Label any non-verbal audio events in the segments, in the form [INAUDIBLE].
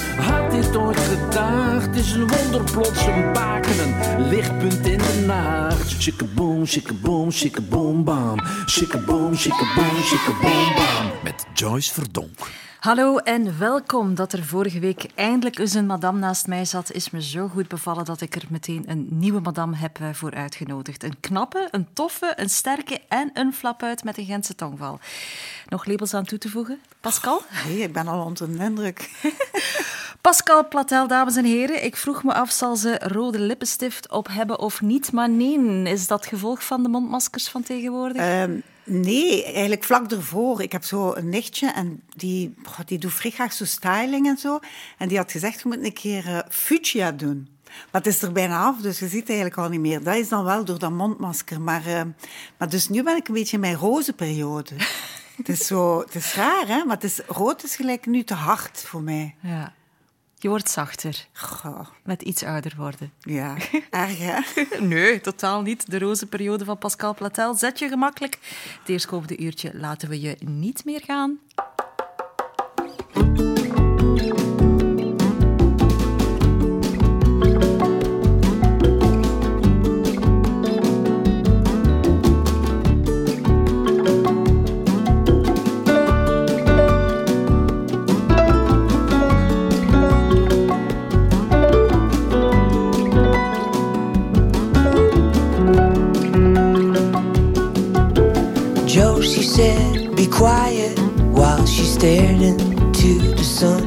Had dit ooit gedacht? Is een wonder, plots een baken, een lichtpunt in de nacht. Shikkaboom, shikkaboom, shikkaboom, bam. Shikkaboom, shikkaboom, shikkaboom, bam. Met Joyce Verdonk. Hallo en welkom. Dat er vorige week eindelijk eens een madame naast mij zat, is me zo goed bevallen dat ik er meteen een nieuwe madame heb eh, voor uitgenodigd. Een knappe, een toffe, een sterke en een flapuit met een Gentse tongval. Nog labels aan toe te voegen? Pascal? Nee, ik ben al onder de indruk. [LAUGHS] Pascal Platel, dames en heren. Ik vroeg me af, zal ze rode lippenstift op hebben of niet? Maar nee, is dat gevolg van de mondmaskers van tegenwoordig? Ehm, nee, eigenlijk vlak ervoor. Ik heb zo een nichtje en die, die doet vrij graag zo styling en zo. En die had gezegd, je moet een keer uh, fuchsia doen. Maar het is er bijna af, dus je ziet het eigenlijk al niet meer. Dat is dan wel door dat mondmasker. Maar, uh, maar dus nu ben ik een beetje in mijn roze periode. [LAUGHS] het, is zo, het is raar, hè? Maar het is, rood is gelijk nu te hard voor mij. Ja. Je wordt zachter. Goh. Met iets ouder worden. Ja, [LAUGHS] erg hè? [LAUGHS] nee, totaal niet. De roze periode van Pascal Platel zet je gemakkelijk. Het eerstkomende uurtje laten we je niet meer gaan. Quiet while she stared into the sun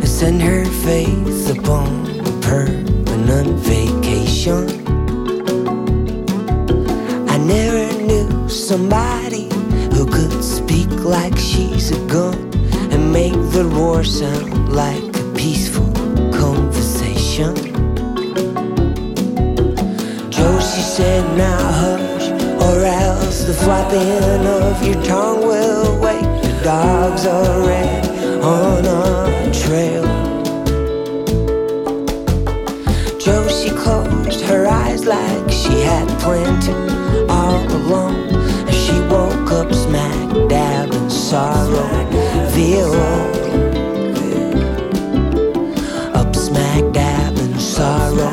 and sent her faith upon a permanent vacation. I never knew somebody who could speak like she's a gun and make the war sound like a peaceful conversation. Josie said, Now hush, or else the flapping of your tongue will wake the dogs are red on a trail. Josie closed her eyes like she had planned to all along. She woke up smack dab in sorrow, Up smack dab in sorrow.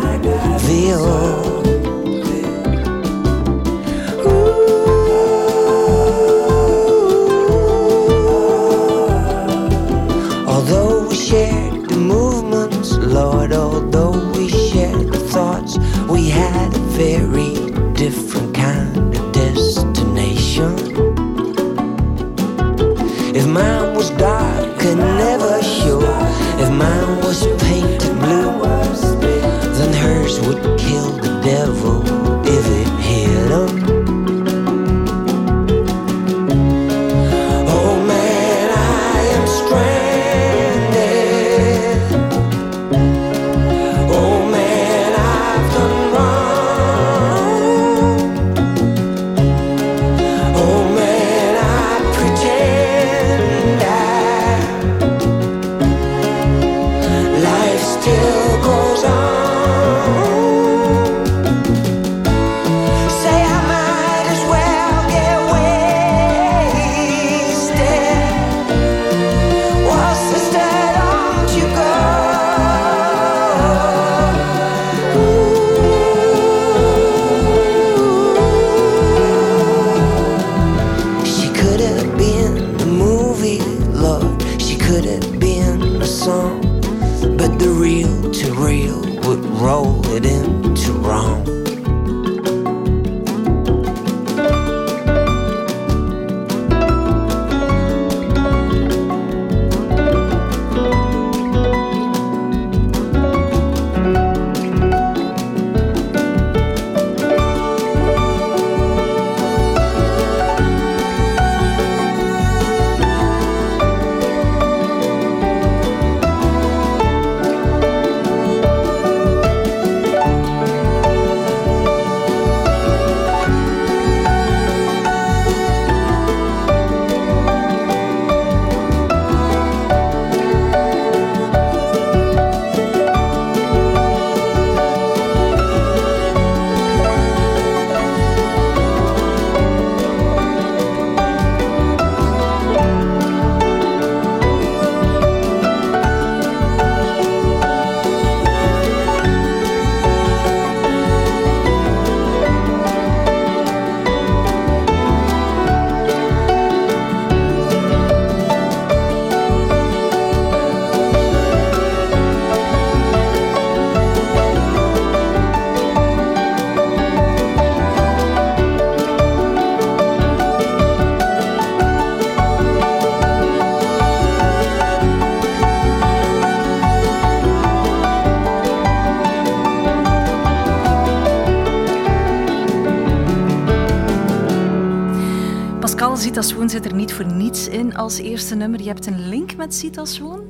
Swoon zit er niet voor niets in als eerste nummer. Je hebt een link met Zita Swoon.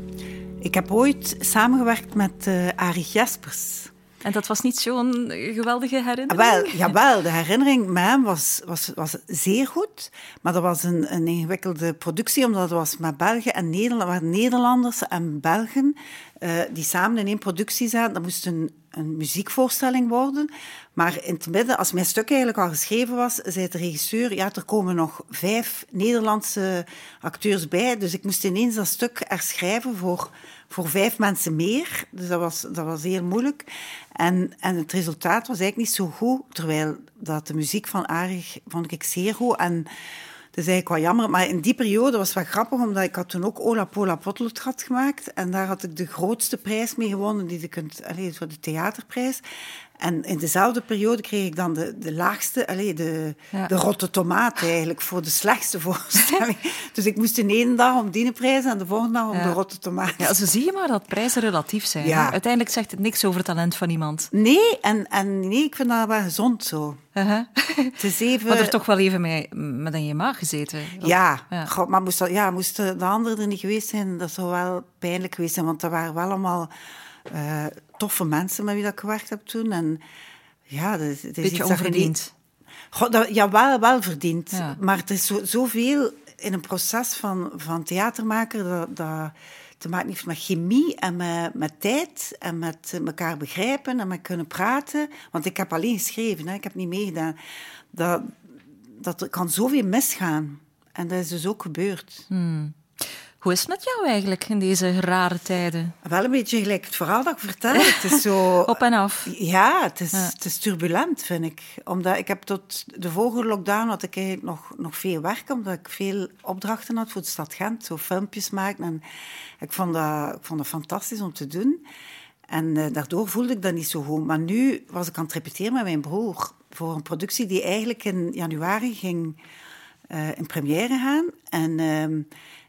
Ik heb ooit samengewerkt met uh, Arie Jaspers. En dat was niet zo'n geweldige herinnering? Ah, wel, jawel, de herinnering met hem was, was, was zeer goed. Maar dat was een, een ingewikkelde productie, omdat het was met Belgen en Nederland, waren Nederlanders en Belgen uh, die samen in één productie zaten. Dat moest een, een muziekvoorstelling worden. Maar in het midden, als mijn stuk eigenlijk al geschreven was, zei de regisseur, ja, er komen nog vijf Nederlandse acteurs bij. Dus ik moest ineens dat stuk herschrijven voor voor vijf mensen meer. Dus dat was, dat was heel moeilijk. En, en het resultaat was eigenlijk niet zo goed. Terwijl dat de muziek van Arig vond ik zeer goed. En dat is eigenlijk wel jammer. Maar in die periode was het wel grappig, omdat ik had toen ook Ola Pola Potlood had gemaakt. En daar had ik de grootste prijs mee gewonnen, die je kunt, allez, voor de theaterprijs. En in dezelfde periode kreeg ik dan de, de laagste, allez, de, de rotte tomaat eigenlijk, voor de slechtste voorstelling. [LAUGHS] dus ik moest in één dag om die prijs en de volgende dag om de rotte tomaat. Ja, zo zie je maar dat prijzen relatief zijn. Uiteindelijk zegt het niks over het talent van iemand. Nee, en, en nee, ik vind dat wel gezond zo. Uh het is [LAUGHS] even... Maar er toch wel even mee, met in je maag gezeten? Ja, ja. God, maar moest, dat, ja, moest de anderen er niet geweest zijn, dat zou wel pijnlijk geweest zijn, want dat waren wel allemaal uh, toffe mensen met wie dat ik gewerkt heb toen. En ja, dat, dat is Beetje onverdiend. God, dat, ja, wel, wel verdiend. Maar het is zo, zoveel in een proces van, van theatermaker dat, dat te maken heeft met chemie en met, met tijd en met elkaar begrijpen en met kunnen praten. Want ik heb alleen geschreven, hè, ik heb niet meegedaan. Dat, dat er kan zoveel misgaan. En dat is dus ook gebeurd. Hmm. Hoe is het met jou eigenlijk in deze rare tijden? Wel een beetje gelijk het verhaal dat ik vertel. Het is zo... [LAUGHS] Op en af. Ja, het is, het is turbulent, vind ik. Omdat ik heb tot de vorige lockdown had ik eigenlijk nog, nog veel werk, omdat ik veel opdrachten had voor de stad Gent. Zo filmpjes maken. En ik vond dat, ik vond dat fantastisch om te doen. En uh, daardoor voelde ik dat niet zo goed. Maar nu was ik aan het repeteren met mijn broer voor een productie die eigenlijk in januari ging uh, in première gaan. En... Uh,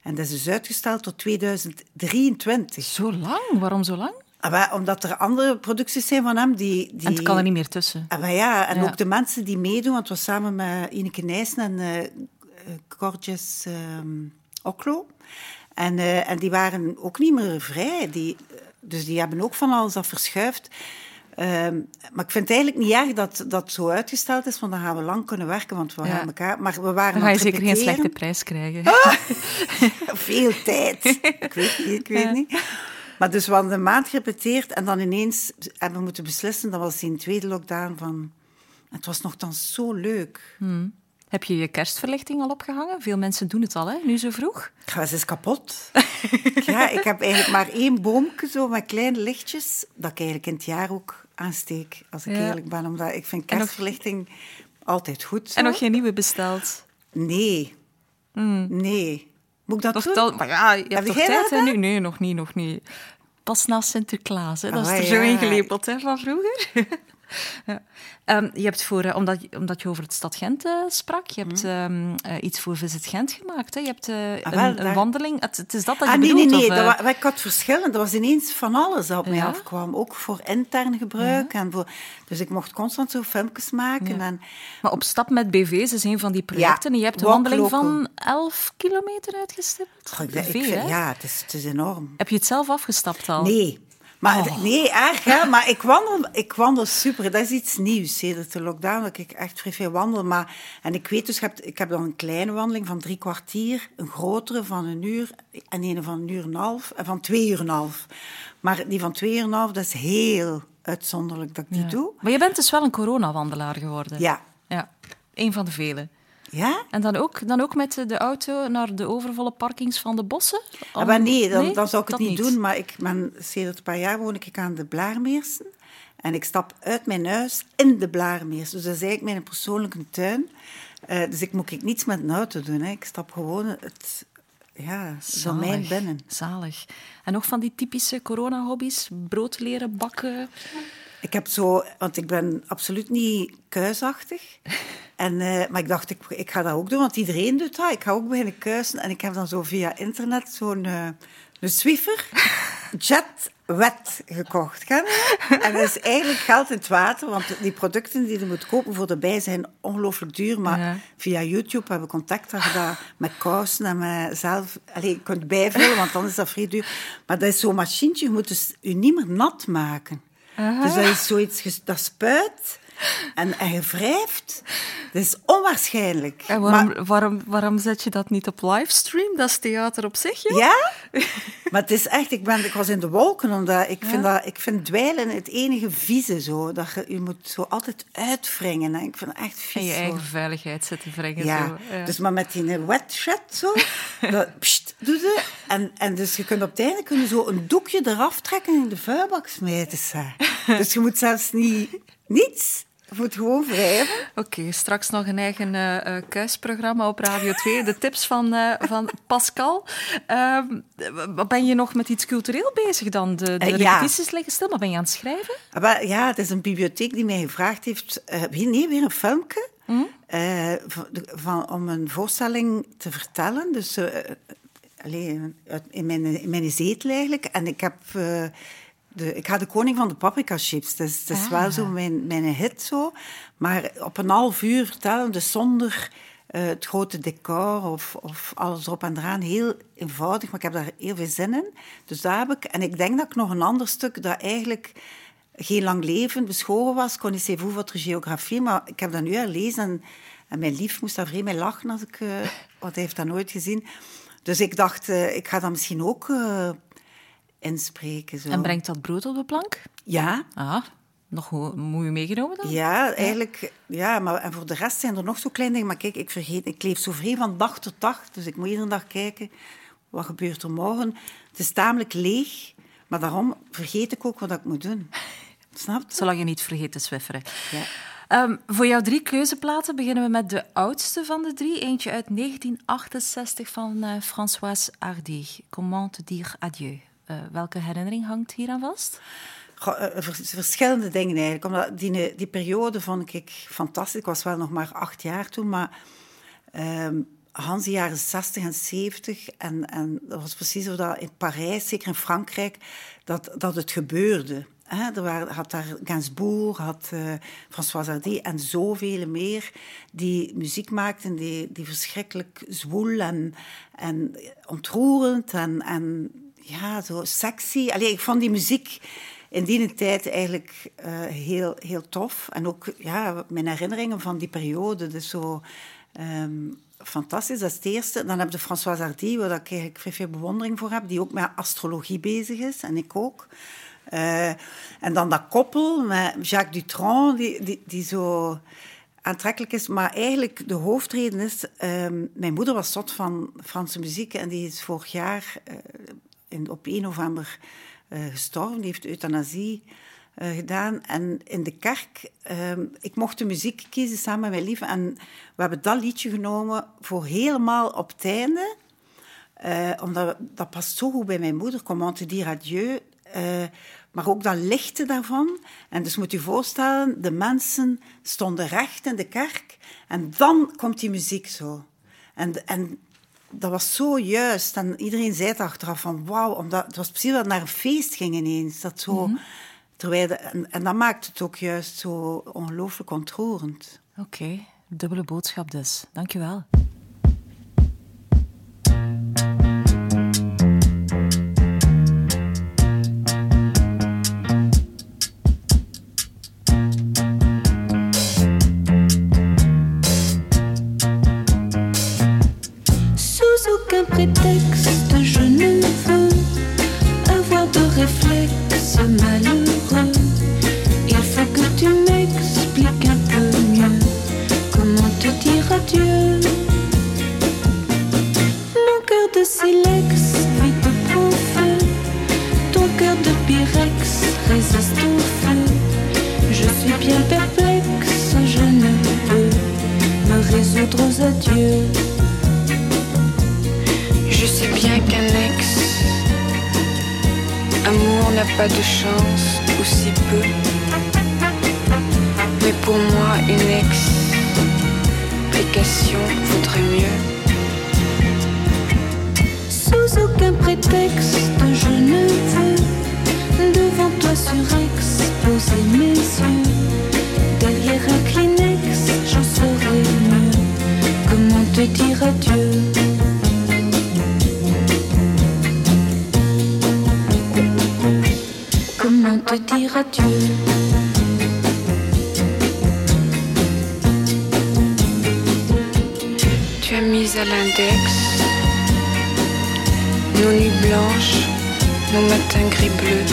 en dat is dus uitgesteld tot 2023. Zo lang? Waarom zo lang? Ah, omdat er andere producties zijn van hem die... die... En het kan er niet meer tussen. Ah, ja, en ook de mensen die meedoen, want het was samen met Ineke Nijssen en uh, Corges um, Oklo. En, uh, en die waren ook niet meer vrij. Die, dus die hebben ook van alles dat verschuift. Um, maar ik vind het eigenlijk niet erg dat dat zo uitgesteld is, want dan gaan we lang kunnen werken, want we ja. gaan elkaar... Maar we waren dan ga je zeker geen slechte prijs krijgen. Ah, [LAUGHS] veel tijd. Ik weet niet, ik weet ja. niet. Maar dus we hadden een maand gerepeteerd en dan ineens hebben we moeten beslissen, dat was in de tweede lockdown, van... Het was nogthans zo leuk. Hmm. Heb je je kerstverlichting al opgehangen? Veel mensen doen het al, hè? nu zo vroeg. Ze is kapot. [LAUGHS] ja, ik heb eigenlijk maar één boomje zo met kleine lichtjes, dat ik eigenlijk in het jaar ook aansteek, als ik ja. eerlijk ben. Omdat ik vind kerstverlichting nog... altijd goed. Zo. En nog geen nieuwe besteld? Nee. Mm. Nee. Moet ik dat nog doen? Maar ja, je hebt toch tijd, hè? Nu? Nee, nog niet, nog niet. Pas na Sinterklaas, hè? Dat oh, is er ja. zo ingelepeld, hè, van vroeger. [LAUGHS] ja. Um, je hebt voor, uh, omdat, omdat je over het stad Gent uh, sprak, je hebt um, uh, iets voor Visit Gent gemaakt. Hè? Je hebt ah, wel, een, een wandeling. Het, het, is dat dat je ah, bedoelt? Nee, nee, nee. Dat was, ik had verschillen. Dat was ineens van alles dat op mij afkwam. Ook voor intern gebruik. Ja. En voor, dus ik mocht constant zo filmpjes maken. En, maar op stap met BV's is een van die projecten. en je hebt een wandeling van 11 kilometer uitgestippeld. Oh, ik, ik vind, ja, het is, het is enorm. Heb je het zelf afgestapt al? Nee. Maar oh. nee, erg hè. Maar ik wandel, ik wandel super. Dat is iets nieuws sedert de lockdown, dat ik echt vrij veel wandel. Maar, en ik weet dus, ik heb, ik heb dan een kleine wandeling van drie kwartier, een grotere van een uur en een van een uur en een half en van twee uur en een half. Maar die van twee uur en een half, dat is heel uitzonderlijk dat ik die ja. doe. Maar je bent dus wel een coronawandelaar geworden. Ja. Ja, een van de vele. Ja? En dan ook, dan ook met de auto naar de overvolle parkings van de bossen? Om... Ah, maar nee, dan, nee, dan zou ik het niet, niet, doen. Maar ik ben, sinds een paar jaar woon ik aan de Blaarmeersen. En ik stap uit mijn huis in de Blaarmeers. Dus dat is eigenlijk mijn persoonlijke tuin. Uh, dus ik moet ik niets met een auto doen. Hè. Ik stap gewoon het ja, domein binnen. Zalig. En nog van die typische corona-hobby's? Brood leren bakken? Ik heb zo, want ik ben absoluut niet kuisachtig. [LAUGHS] En, uh, maar ik dacht, ik, ik ga dat ook doen, want iedereen doet dat. Ik ga ook beginnen kuisen. En ik heb dan zo via internet zo'n uh, een Swiffer. [LAUGHS] Jet Wet gekocht. Ken? En dat is eigenlijk geld in het water, want die producten die je moet kopen voor de bij zijn ongelooflijk duur. Maar Ja. via YouTube hebben we contact gedaan met kousen en met zelf... Allee, je kunt bijvullen, want dan is dat vrij duur. Maar dat is zo'n machientje, je moet dus je niet meer nat maken. Dus dat is zoiets, dat spuit en, en je wrijft. Dat is onwaarschijnlijk. En Maar- waarom, waarom, waarom zet je dat niet op livestream? Dat is theater op zich, joh. Ja? Maar het is echt, ik, ben, ik was in de wolken, omdat ik, vind dat, ik vind dweilen het enige vieze zo. Dat je, je moet zo altijd uitwringen. En ik vind het echt vies. En je zo. eigen veiligheid zitten wringen. Ja. Zo. Ja. dus maar met die wet zo, [LAUGHS] dat pst, doe ze. En, en dus je kunt op het einde kun je zo een doekje eraf trekken en in de vuilbak smijten. zeg. [LAUGHS] Dus je moet zelfs niet, niets, je moet gewoon wrijven. Oké, straks nog een eigen eh, kuisprogramma op Radio 2. De tips van, eh, van Pascal. Ehm, ben je nog met iets cultureel bezig dan? De, de ja. repetities liggen stil, maar ben je aan het schrijven? Maar ja, het is een bibliotheek die mij gevraagd heeft... nee, weer een filmpje. eh, van, van- om een voorstelling te vertellen. Dus allee, uit- in, mijn, in mijn zetel eigenlijk. En ik heb... de, ik ga de koning van de paprika chips. Het is Ah. wel zo mijn, mijn hit zo. Maar op een half uur vertellen, dus zonder eh, het grote decor of, of alles erop en eraan. Heel eenvoudig, maar ik heb daar heel veel zin in. Dus daar heb ik... En ik denk dat ik nog een ander stuk dat eigenlijk geen lang leven beschoren was. Connaissez-vous votre géographie? Maar ik heb dat nu herlezen en, en mijn lief moest daar vreemd mee lachen, als ik, eh, want hij heeft dat nooit gezien. Dus ik dacht, eh, ik ga dat misschien ook inspreken. Zo. En brengt dat brood op de plank? Ja, Ah, nog mooi meegenomen dan? ja, eigenlijk. Ja, maar en voor de rest zijn er nog zo kleine dingen. Maar kijk, ik vergeet, ik leef zo vrij van dag tot dag. Dus ik moet iedere dag kijken, wat gebeurt er morgen? Het is tamelijk leeg, maar daarom vergeet ik ook wat ik moet doen. [LAUGHS] Snap je? Zolang je niet vergeet te zwifferen. Ja. Ehm, voor jouw drie keuzeplaten beginnen we met de oudste van de drie. Eentje uit 1968 van eh, Françoise Hardy. Comment te dire adieu? Eh, welke herinnering hangt hier aan vast? Eh, vers- verschillende dingen eigenlijk. Omdat die, die periode vond ik fantastisch. Ik was wel nog maar acht jaar toen, maar ehm Hans, de jaren 60 en 70. En, en dat was precies zo dat in Parijs, zeker in Frankrijk, dat, dat het gebeurde. Hè, er waren, had daar Gainsbourg, had eh François Hardy en zoveel meer die muziek maakten, die, die verschrikkelijk zwoel en, en ontroerend en, en ja, zo sexy. Allee, ik vond die muziek in die tijd eigenlijk eh, heel, heel tof. En ook ja, mijn herinneringen van die periode, dus zo ehm, fantastisch. Dat is het eerste. Dan heb je Françoise Hardy, waar ik veel bewondering voor heb, die ook met astrologie bezig is, en ik ook. Eh, en dan dat koppel met Jacques Dutronc, die, die, die zo aantrekkelijk is. Maar eigenlijk de hoofdreden is... ehm, mijn moeder was zot van Franse muziek en die is vorig jaar eh, in, op 1 november eh, gestorven. Die heeft euthanasie eh, gedaan. En in de kerk, ehm, ik mocht de muziek kiezen samen met mijn lief. En we hebben dat liedje genomen voor helemaal op het einde. Eh, omdat dat past zo goed bij mijn moeder, Comment dire adieu. Maar ook dat lichte daarvan. En dus moet je voorstellen, de mensen stonden recht in de kerk. En dan komt die muziek zo. En, en dat was zo juist. En iedereen zei het achteraf van wauw. Omdat, het was precies dat het naar een feest ging ineens. Dat zo, terwijl de- en, en dat maakt het ook juist zo ongelooflijk ontroerend. Oké, dubbele boodschap dus. Dankjewel. Aucun prétexte, je ne veux avoir de réflexe malheureux. Il faut que tu m'expliques un peu mieux comment te dire adieu? Mon cœur de silex vit au prend feu. Ton cœur de pyrex résiste au feu. Je suis bien perplexe, je ne peux me résoudre aux adieux sais bien qu'un ex amour n'a pas de chance ou si peu. Mais pour moi, une explication vaudrait mieux. Sous aucun prétexte, je ne veux devant toi surexposer mes yeux. Derrière un Kleenex, j'en saurais mieux. Comment te dire adieu? Tu as mis à l'index nos nuits blanches, nos matins gris bleus.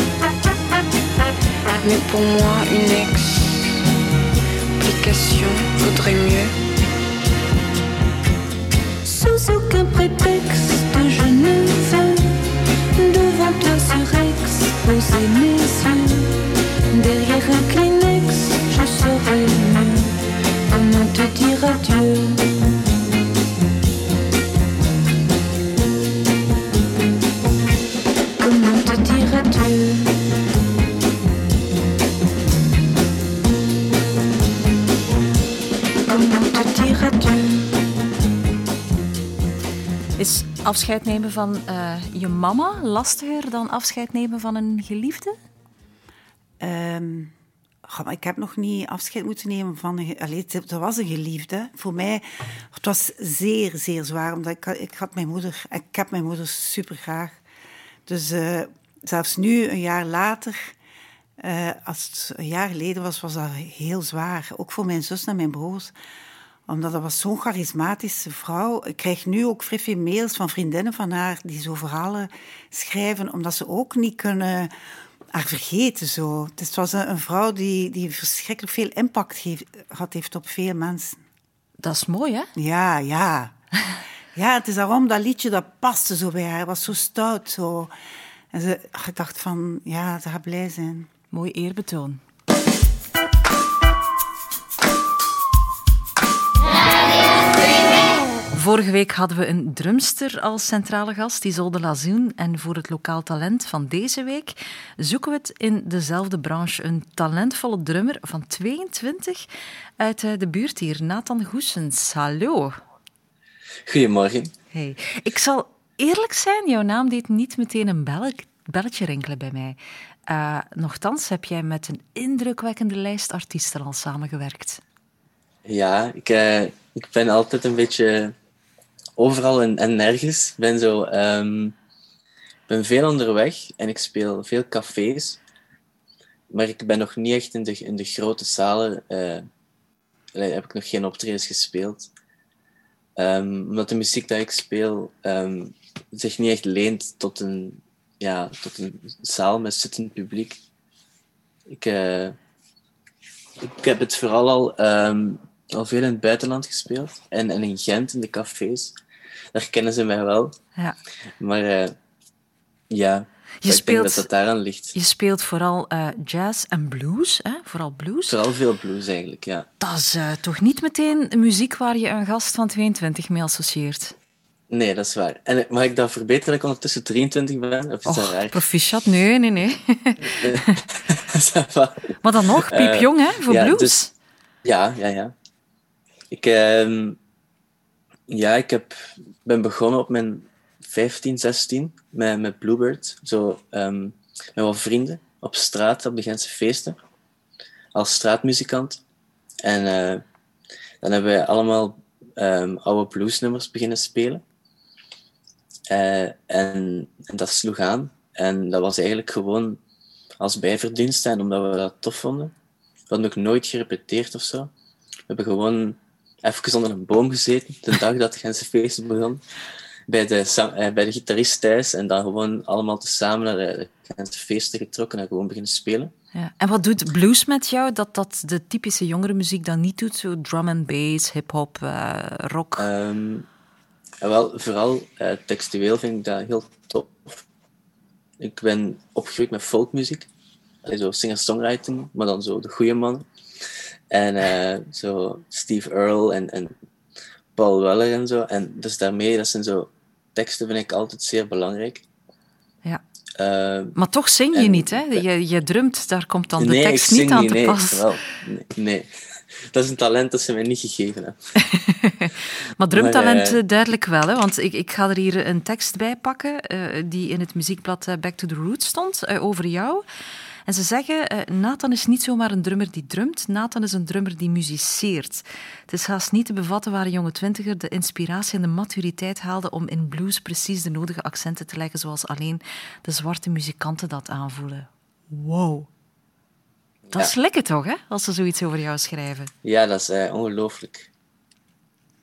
Mais pour moi, une explication vaudrait mieux. Sous aucun prétexte, je ne veux devant toi surexposer mes yeux. Derrière un Kleenex, je saurais mieux comment te dire adieu. Comment te dire adieu Comment te dire adieu Is afscheid nemen van eh, je mama lastiger dan afscheid nemen van een geliefde? Ehm, ik heb nog niet afscheid moeten nemen van... Allee, het, was een geliefde. Voor mij, het was zeer, zeer zwaar. Omdat ik, ik had mijn moeder... Ik heb mijn moeder super graag. Dus eh, zelfs nu, een jaar later... eh, als het een jaar geleden was, was dat heel zwaar. Ook voor mijn zus en mijn broers omdat dat was zo'n charismatische vrouw. Ik krijg nu ook vrij veel mails van vriendinnen van haar die zo verhalen schrijven, omdat ze ook niet kunnen haar vergeten. Zo. Dus het was een, een vrouw die, die verschrikkelijk veel impact heeft, had heeft op veel mensen. Dat is mooi, hè? Ja, ja. [LAUGHS] Ja, het is daarom dat liedje, dat paste zo bij haar. Het was zo stout. Zo. En ze, ik dacht van, ja, ze gaat blij zijn. Mooi eerbetoon. Vorige week hadden we een drumster als centrale gast, Isolde Lazoen. En voor het lokaal talent van deze week zoeken we het in dezelfde branche. Een talentvolle drummer van 22 uit eh, de buurt hier, Nathan Goesens. Hallo. Goedemorgen. Hey. Ik zal eerlijk zijn, jouw naam deed niet meteen een bel- belletje rinkelen bij mij. Eh, nochtans heb jij met een indrukwekkende lijst artiesten al samengewerkt. Ja, ik, eh, ik ben altijd een beetje overal en, en nergens. Ik ben zo... ehm, ben veel onderweg en ik speel veel cafés. Maar ik ben nog niet echt in de, in de grote zalen... allee, heb ik nog geen optredens gespeeld. Ehm, omdat de muziek die ik speel ehm, zich niet echt leent tot een, ja, tot een zaal met zittend publiek. Ik, eh, ik heb het vooral al, al veel in het buitenland gespeeld. En, en in Gent, in de cafés. Daar kennen ze mij wel. Ja. Maar eh, ja, Je ik speelt- denk dat dat daaraan ligt. Je speelt vooral eh, jazz en blues, hè? vooral blues. Vooral veel blues eigenlijk, ja. Dat is eh, toch niet meteen muziek waar je een gast van 22 mee associeert? Nee, dat is waar. En mag ik dat verbeteren dat ik ondertussen 23 ben? Of is dat raar? proficiat? Nee, nee, nee. [LAUGHS] Maar dan nog, piepjong hè, voor ja, blues. dus- Ja, ja, ja. Ik, ehm, ja, ik heb, ben begonnen op mijn 15, 16 met, met Bluebird. Zo, ehm, met wat vrienden op straat, op de Gentse feesten. Als straatmuzikant. En eh, dan hebben wij allemaal ehm, oude bluesnummers beginnen spelen. Eh, en, en dat sloeg aan. En dat was eigenlijk gewoon als bijverdienst en omdat we dat tof vonden. We hadden ook nooit gerepeteerd of zo. We hebben gewoon even onder een boom gezeten, de dag dat de Gentse feest begon. Bij de, eh, bij de gitarist thuis en dan gewoon allemaal tezamen naar de Gentse feesten getrokken en gewoon beginnen spelen. Ja. En wat doet blues met jou dat dat de typische jongere muziek dan niet doet? Zo drum and bass, hip-hop, eh, rock. Ehm, en wel, vooral eh, textueel vind ik dat heel tof. Ik ben opgegroeid met folkmuziek. Zo singer-songwriting, maar dan zo de goede mannen. En eh, zo Steve Earle en, en Paul Weller en zo. En dus daarmee, dat zijn zo teksten vind ik altijd zeer belangrijk. Ja. Ehm, Maar toch zing je en- niet, hè? Je, je drumt, daar komt dan de nee, tekst niet aan niet, te nee, pas. wel, nee, nee. [LAUGHS] Dat is een talent dat ze mij niet gegeven hebben. [LAUGHS] Maar drumtalent Maar, eh, eh, duidelijk wel, hè? want ik, ik ga er hier een tekst bij pakken eh, die in het muziekblad eh, Back to the Roots stond, eh, over jou. En ze zeggen, eh, Nathan is niet zomaar een drummer die drumt, Nathan is een drummer die muziceert. Het is haast niet te bevatten waar een jonge twintiger de inspiratie en de maturiteit haalde om in blues precies de nodige accenten te leggen, zoals alleen de zwarte muzikanten dat aanvoelen. Wow. Dat Ja. is lekker toch, hè, als ze zoiets over jou schrijven? Ja, dat is eh, ongelooflijk.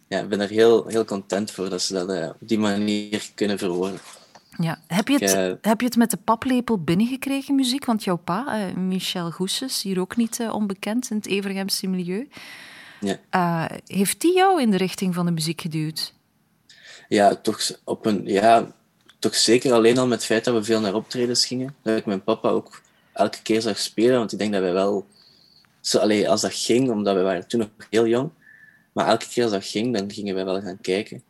Ja, ik ben er heel, heel content voor dat ze dat eh, op die manier kunnen verwoorden. Ja. Heb, je het, eh, heb je het met de paplepel binnengekregen, muziek? Want jouw pa, eh, Michel Goesses, hier ook niet eh, onbekend in het Evergemse milieu, Ja. heeft die jou in de richting van de muziek geduwd? Ja, toch, op een, ja, toch zeker alleen al met het feit dat we veel naar optredens gingen. Dat ik mijn papa ook elke keer zag spelen, want ik denk dat wij wel... Zo, allee, als dat ging, omdat we waren toen nog heel jong, maar elke keer als dat ging, dan gingen wij wel gaan kijken.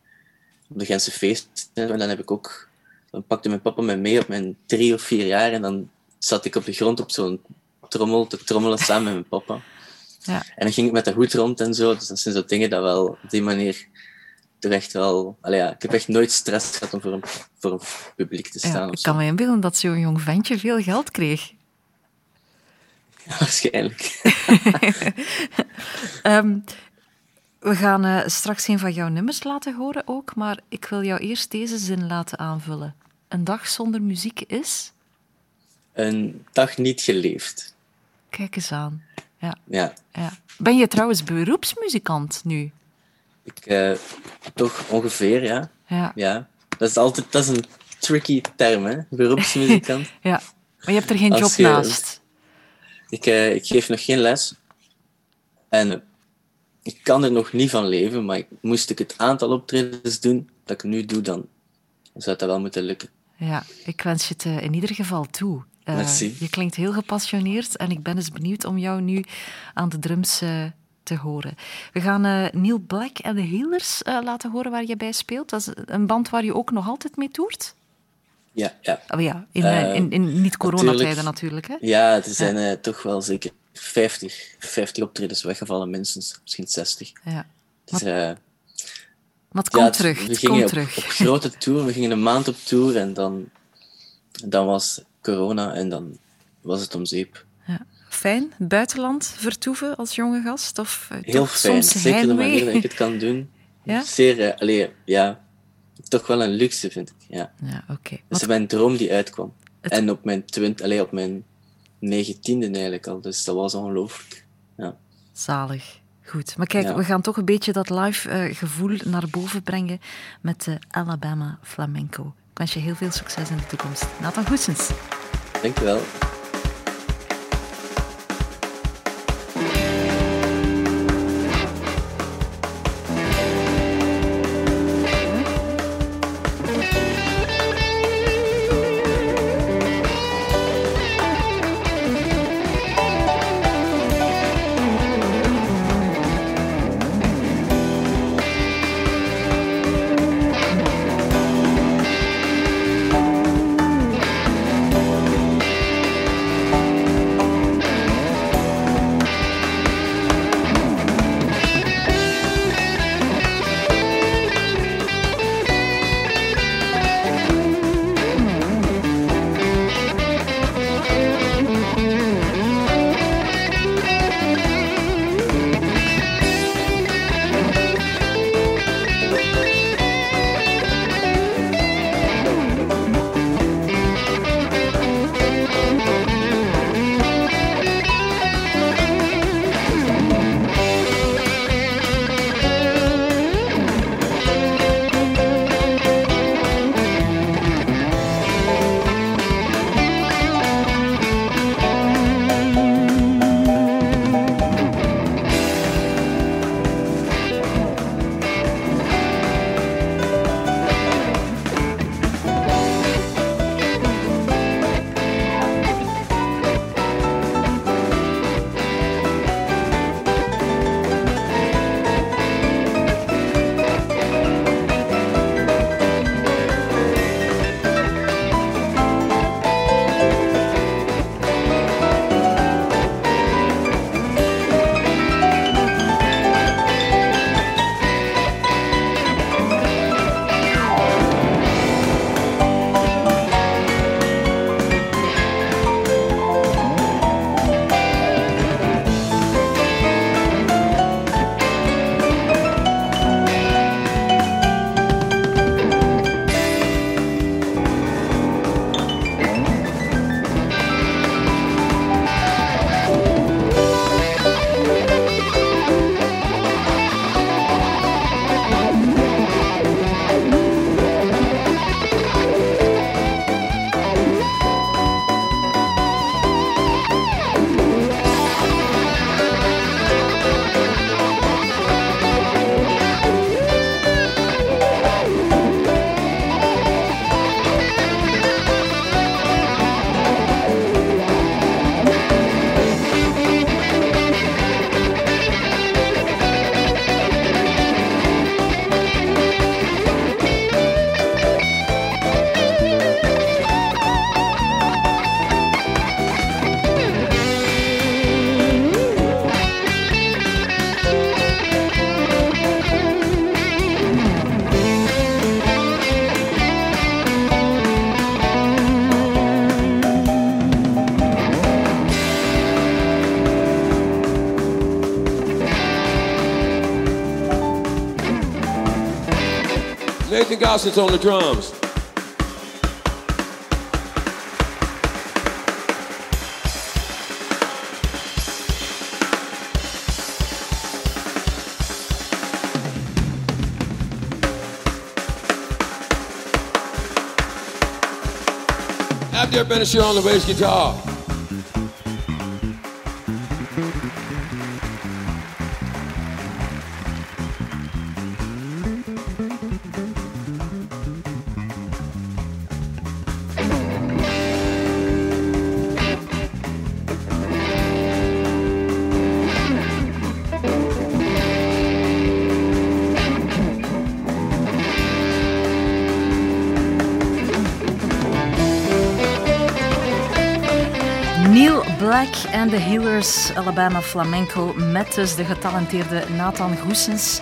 Op de Gentse feesten, en dan heb ik ook... Dan pakte mijn papa mij mee op mijn drie of vier jaar en dan zat ik op de grond op zo'n trommel te trommelen samen met mijn papa. Ja. En dan ging ik met de hoed rond en zo. Dus dat zijn zo dingen dat wel op die manier toch echt wel... Ja, ik heb echt nooit stress gehad om voor een, voor een publiek te staan. Ja, ik kan me inbeelden dat zo'n jong ventje veel geld kreeg. Ja, [LAUGHS] waarschijnlijk. [LAUGHS] Ehm, we gaan eh, straks een van jouw nummers laten horen ook, maar ik wil jou eerst deze zin laten aanvullen. Een dag zonder muziek is... Een dag niet geleefd. Kijk eens aan. Ja, Ja, ja. Ben je trouwens beroepsmuzikant nu? ik... eh, toch ongeveer, ja. Ja, ja. Dat is altijd... Dat is een tricky term, hè. Beroepsmuzikant. [LAUGHS] ja. Maar je hebt er geen Als job je- naast. ik, eh, ik geef nog geen les. En ik kan er nog niet van leven, maar ik, moest ik het aantal optredens doen dat ik nu doe, dan zou dat wel moeten lukken. Ja, ik wens je het eh, in ieder geval toe. Eh, Merci. Je klinkt heel gepassioneerd en ik ben eens benieuwd om jou nu aan de drums eh, te horen. We gaan eh, Neil Black en de Healers laten horen waar je bij speelt. Dat is een band waar je ook nog altijd mee toert. Ja, ja. Oh ja, in, in, in niet-coronatijden natuurlijk. Hè? Ja, er zijn toch wel zeker 50, 50 optredens weggevallen, minstens. Misschien 60. Ja. Dus, eh, Maar het ja, komt het- terug, We het gingen op, terug. op grote [LAUGHS] tour, we gingen een maand op tour en dan, dan was corona en dan was het om zeep. Ja. Fijn, buitenland vertoeven als jonge gast? Of eh, Heel fijn, soms zeker de manier dat ik het kan doen. [LAUGHS] Ja? Zeer, eh, allee, ja, toch wel een luxe vind ik. Ja. Ja, oké. Wat- is mijn droom die uitkwam. Het- En op mijn, twint, allee, op mijn negentiende eigenlijk al, dus dat was ongelooflijk. Ja. Zalig. Goed. Maar kijk, Ja. we gaan toch een beetje dat live eh, gevoel naar boven brengen met de Alabama Flamenco. Ik wens je heel veel succes in de toekomst. Nathan Goesens. Dank je wel. Nathan on the drums. Abdir Benashir on the bass guitar. Black en de Healers Alabama Flamenco met dus de getalenteerde Nathan Goesens.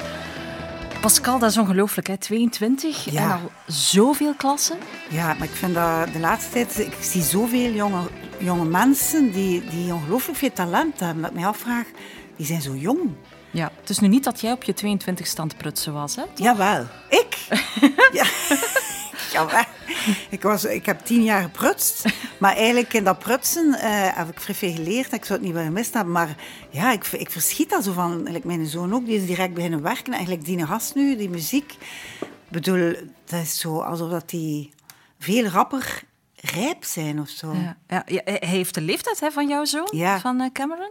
Pascal, dat is ongelooflijk, hè? 22 Ja. en al zoveel klassen. Ja, maar ik vind dat de laatste tijd... Ik zie zoveel jonge, jonge mensen die, die ongelooflijk veel talent hebben. Dat ik mij afvraag, die zijn zo jong. Ja, het is nu niet dat jij op je 22 stand prutsen was, hè? Jawel. Ik? [LAUGHS] ja. [LAUGHS] Jawel. [LAUGHS] Ik, was, ik heb tien jaar geprutst. [LAUGHS] Maar eigenlijk in dat prutsen eh, heb ik vrij veel geleerd. Ik zou het niet willen missen hebben. Maar ja, ik, ik verschiet daar zo van. Eigenlijk mijn zoon ook, die is direct beginnen werken. Eigenlijk die gast nu, die muziek. Ik bedoel, dat is zo alsof dat die veel rapper rijp zijn of zo. Ja, ja, hij heeft de leeftijd hè, van jouw zoon, Ja. van eh, Cameron.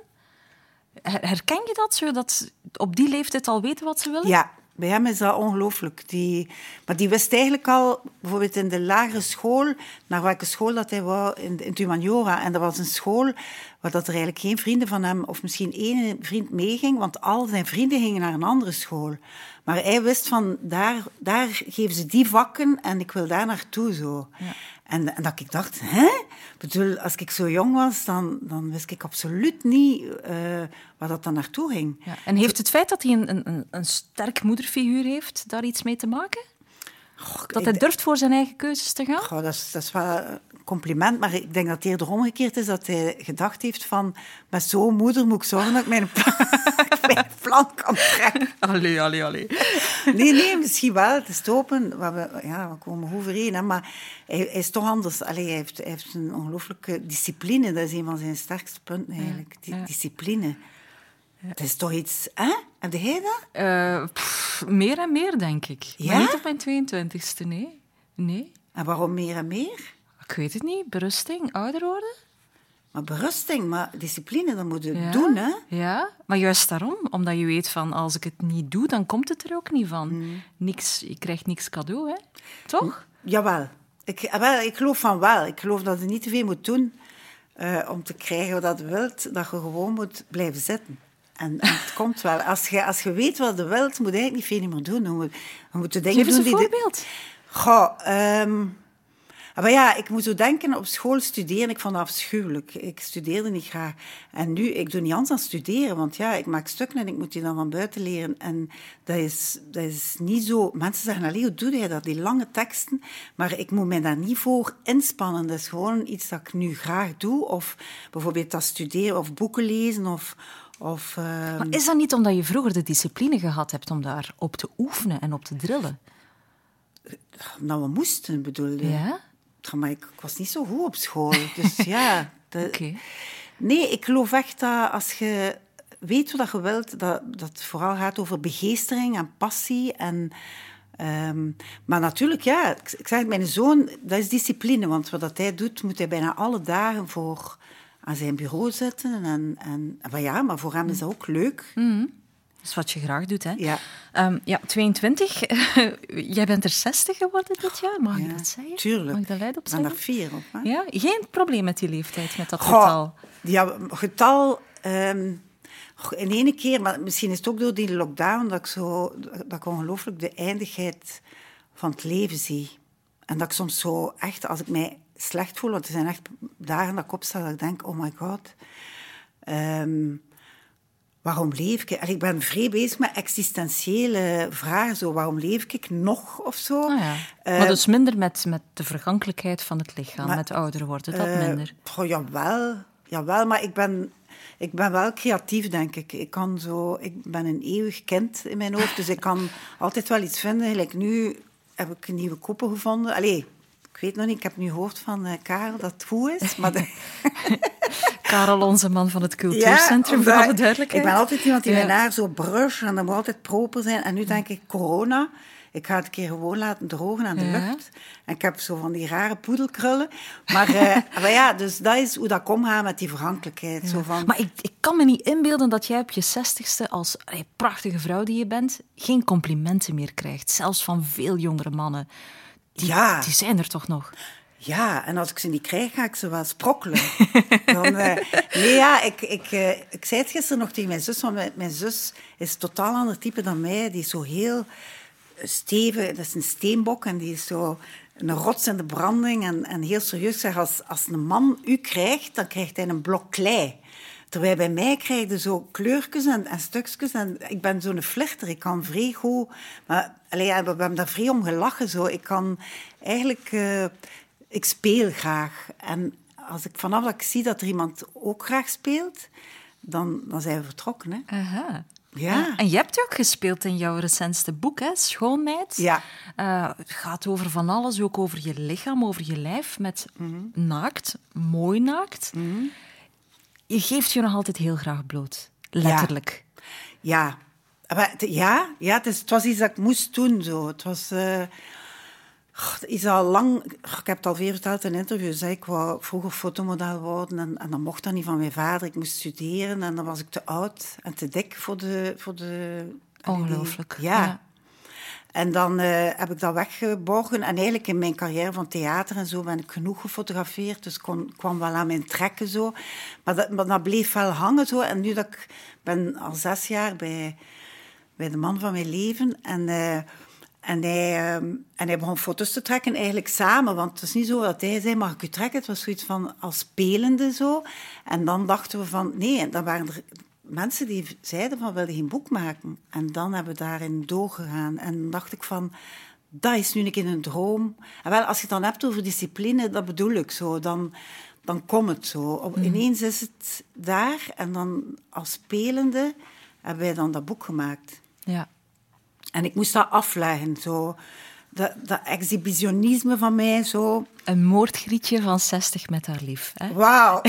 Her- Herken je dat, zo dat op die leeftijd al weten wat ze willen? Ja, bij hem is dat ongelooflijk. Die, maar die wist eigenlijk al, bijvoorbeeld in de lagere school, naar welke school dat hij wou, in, in. En dat was een school waar dat er eigenlijk geen vrienden van hem, of misschien één vriend meeging, want al zijn vrienden gingen naar een andere school. Maar hij wist van, daar, daar geven ze die vakken en ik wil daar naartoe zo. En, en dat ik dacht, hè? Ik bedoel, als ik zo jong was, dan, dan wist ik absoluut niet eh, waar dat dan naartoe ging. Ja. En heeft het feit dat hij een, een, een- sterk moederfiguur heeft daar iets mee te maken? Dat hij durft voor zijn eigen keuzes te gaan? Goh, dat, is, dat is wel een compliment, maar ik denk dat het eerder omgekeerd is dat hij gedacht heeft van met zo'n moeder moet ik zorgen dat ik mijn [LAUGHS] mijn plan kan trekken. Allee, allee, allee. Nee, nee, misschien wel. Het is open. We, ja, we komen overeen. Hè, maar hij, hij is toch anders. Allee, hij, heeft, hij heeft een ongelooflijke discipline. Dat is een van zijn sterkste punten eigenlijk. Die, ja. Discipline. Het is toch iets... Hè? Heb jij dat? Eh, pff, meer en meer, denk ik. Ja? Maar niet op mijn 22e, nee. Nee, En waarom meer en meer? Ik weet het niet. Berusting, ouder worden? Maar berusting, maar discipline, dat moet je Ja. doen, hè? Ja, maar juist daarom. Omdat je weet van, als ik het niet doe, dan komt het er ook niet van. Niks, je krijgt niks cadeau, hè? Toch? Jawel. Ik, eh, wel, ik geloof van wel. Ik geloof dat je niet te veel moet doen eh, om te krijgen wat je wilt. Dat je gewoon moet blijven zitten. En, en het [LAUGHS] komt wel. Als je, als je weet wat je wilt, moet je eigenlijk niet veel meer doen. Je moet, je moet de dingen Geef eens doen een die... voorbeeld. Goh, ehm, maar ja, ik moet zo denken, op school studeren, ik vond dat afschuwelijk. Ik studeerde niet graag. En nu, ik doe niet anders dan studeren, want ja, ik maak stukken en ik moet die dan van buiten leren. En dat is, dat is niet zo... Mensen zeggen, allee, hoe doe jij dat, die lange teksten? Maar ik moet mij daar niet voor inspannen. Dat is gewoon iets dat ik nu graag doe. Of bijvoorbeeld dat studeren, of boeken lezen, of... of ehm, Maar is dat niet omdat je vroeger de discipline gehad hebt om daar op te oefenen en op te drillen? nou, we moesten, bedoel je? Ja? Maar ik, ik was niet zo goed op school, dus [LAUGHS] ja... Nee, ik geloof echt dat als je weet wat je wilt, dat, dat het vooral gaat over begeestering en passie. En, ehm, maar natuurlijk, ja, ik, ik zeg het, mijn zoon, dat is discipline. Want wat dat hij doet, moet hij bijna alle dagen voor aan zijn bureau zitten. En, en, maar ja, maar voor hem is dat ook leuk. Dat is wat je graag doet, hè? Ja. Ehm, ja, 22. [LAUGHS] Jij bent er 60 geworden dit jaar, mag ik dat zeggen? Tuurlijk. Mag ik dat luid op Ik ben zeggen? vier op. Hè? Ja, geen probleem met die leeftijd, met dat Goh, getal. Ja, getal. goh, in ene keer, maar misschien is het ook door die lockdown dat ik zo, dat ik ongelooflijk de eindigheid van het leven zie. En dat ik soms zo echt, als ik mij slecht voel, want er zijn echt dagen dat ik opsta dat ik denk, oh my god, ehm, waarom leef ik? En ik ben vrij bezig met existentiële vragen, zo, waarom leef ik nog of zo? Ah, ja. Maar dus minder met, met de vergankelijkheid van het lichaam, maar- met ouder worden, dat Eh, minder. goh, jawel, jawel, maar ik ben, ik ben wel creatief, denk ik. Ik, kan zo, ik ben een eeuwig kind in mijn hoofd, dus ik kan [LAUGHS] altijd wel iets vinden. Gelijk nu heb ik een nieuwe koppel gevonden. Allee, ik weet nog niet, ik heb nu gehoord van eh, Karel dat het goed is. Maar de- [LAUGHS] Karel, onze man van het cultuurcentrum, voor alle duidelijkheid. Ik ben altijd iemand die Ja. mijn haar zo brush en dat moet altijd proper zijn. En nu denk ik, corona, ik ga het een keer gewoon laten drogen aan de Ja. lucht. En ik heb zo van die rare poedelkrullen. Maar, eh, [LAUGHS] maar ja, dus dat is hoe dat omgaat met die verhankelijkheid. Zo van, Maar ik, ik kan me niet inbeelden dat jij op je zestigste, als allee, prachtige vrouw die je bent, geen complimenten meer krijgt. Zelfs van veel jongere mannen. Die, Ja. die zijn er toch nog? Ja, en als ik ze niet krijg, ga ik ze wel sprokkelen. [LAUGHS] Dan, eh, nee, ja, ik, ik, eh, ik zei het gisteren nog tegen mijn zus, want mijn, mijn zus is een totaal ander type dan mij. Die is zo heel stevig, dat is een steenbok en die is zo een rots in de branding en, en heel serieus. Zeg, als, als een man u krijgt, dan krijgt hij een blok klei. Terwijl bij mij krijg je zo kleurtjes en, en stukjes. En ik ben zo'n flirter. Ik kan vrij goed... Maar, allee, ja, we hebben daar vrij om gelachen. Zo. Ik kan eigenlijk... eh, ik speel graag. En als ik vanaf dat ik zie dat er iemand ook graag speelt, dan, dan zijn we vertrokken. Hè? Aha. Ja. En je hebt ook gespeeld in jouw recentste boek, hè? Schoonmeid. Ja. Eh, het gaat over van alles, ook over je lichaam, over je lijf, met Mhm. naakt, mooi naakt. Je geeft je nog altijd heel graag bloot. Letterlijk. Ja. Maar ja, ja het, is, het was iets dat ik moest doen. Zo. Het was... is al lang... Ik heb het al veel verteld in interviews. Hè. Ik wou vroeger fotomodel worden en, en dat mocht dan niet van mijn vader. Ik moest studeren en dan was ik te oud en te dik voor de... Voor de die- Ongelooflijk. ja. Ja. En dan eh, heb ik dat weggeborgen. En eigenlijk in mijn carrière van theater en zo ben ik genoeg gefotografeerd. Dus ik kon, kwam wel aan mijn trekken zo. Maar dat, maar dat bleef wel hangen zo. En nu dat ik ben al zes jaar bij, bij de man van mijn leven. En, eh, en, hij, ehm, en hij begon foto's te trekken eigenlijk samen. Want het is niet zo dat hij zei, mag ik u trekken? Het was zoiets van als spelende zo. En dan dachten we van, nee. En dan waren er mensen die zeiden van, wil je geen boek maken? En dan hebben we daarin doorgegaan. En dan dacht ik van, dat is nu een keer een droom. En wel, als je het dan hebt over discipline, dat bedoel ik zo. Dan, dan komt het zo. Op, Ineens is het daar. En dan als spelende hebben wij dan dat boek gemaakt. Ja. En ik moest dat afleggen, zo. Dat, dat exhibitionisme van mij, zo. Een moordgrietje van 60 met haar lief. Hè? Wauw. [LAUGHS]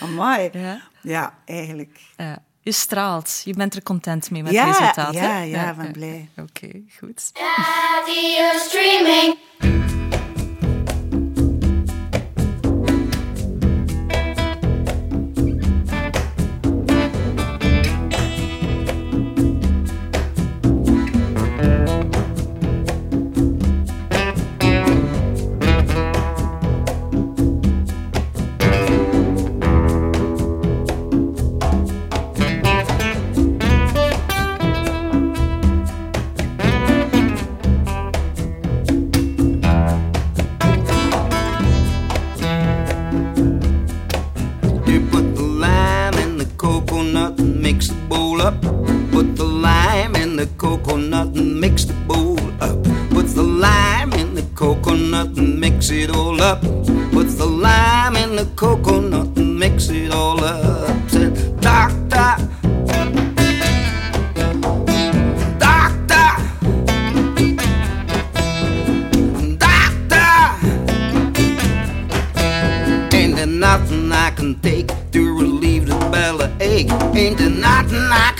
Amai. Ja. Ja, eigenlijk. Ja. Je straalt. Je bent er content mee met Ja, het resultaat. hè? ja, ja, ik ben blij. Oké, goed. Daddy, streaming. big in not night.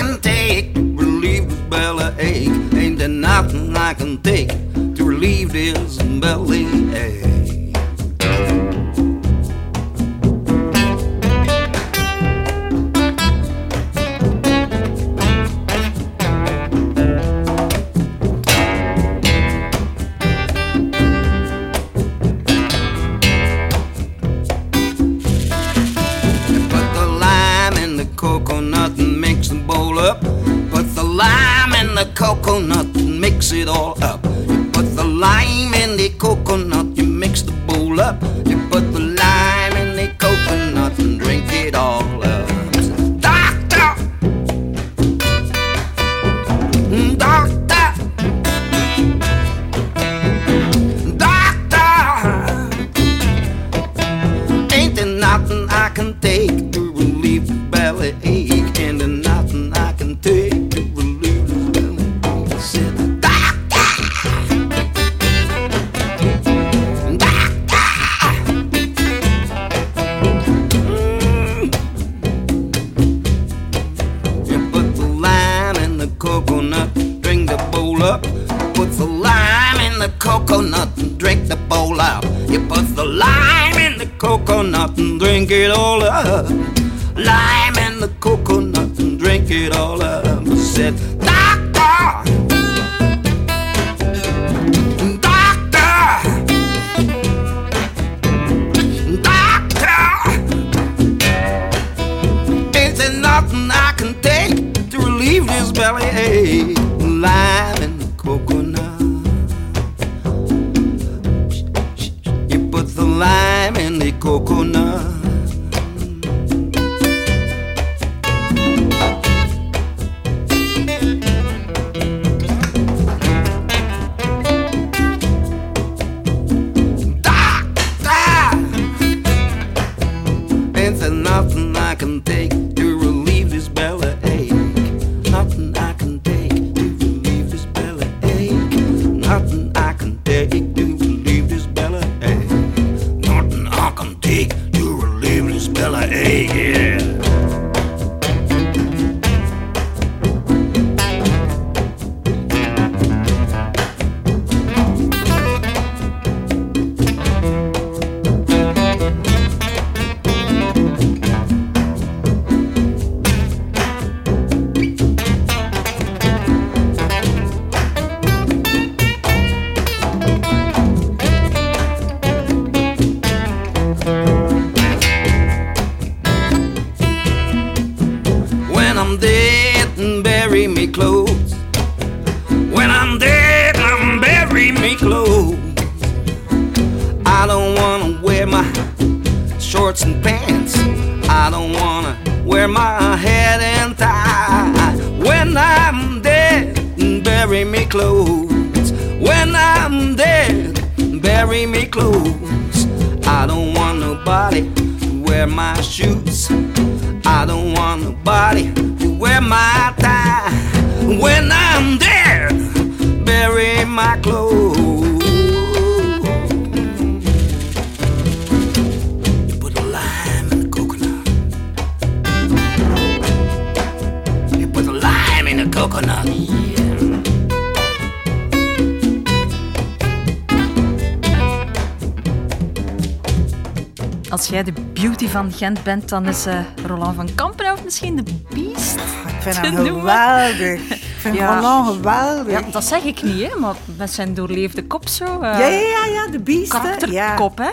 Gent bent, dan is eh, Roland van Kampenhout misschien de beest. Ik vind hem geweldig. [LAUGHS] Ik vind Ja. Roland geweldig. Ja, dat zeg ik niet, hè, maar met zijn doorleefde kop zo. eh, ja, ja, ja, de beest. Karakterkop, hè?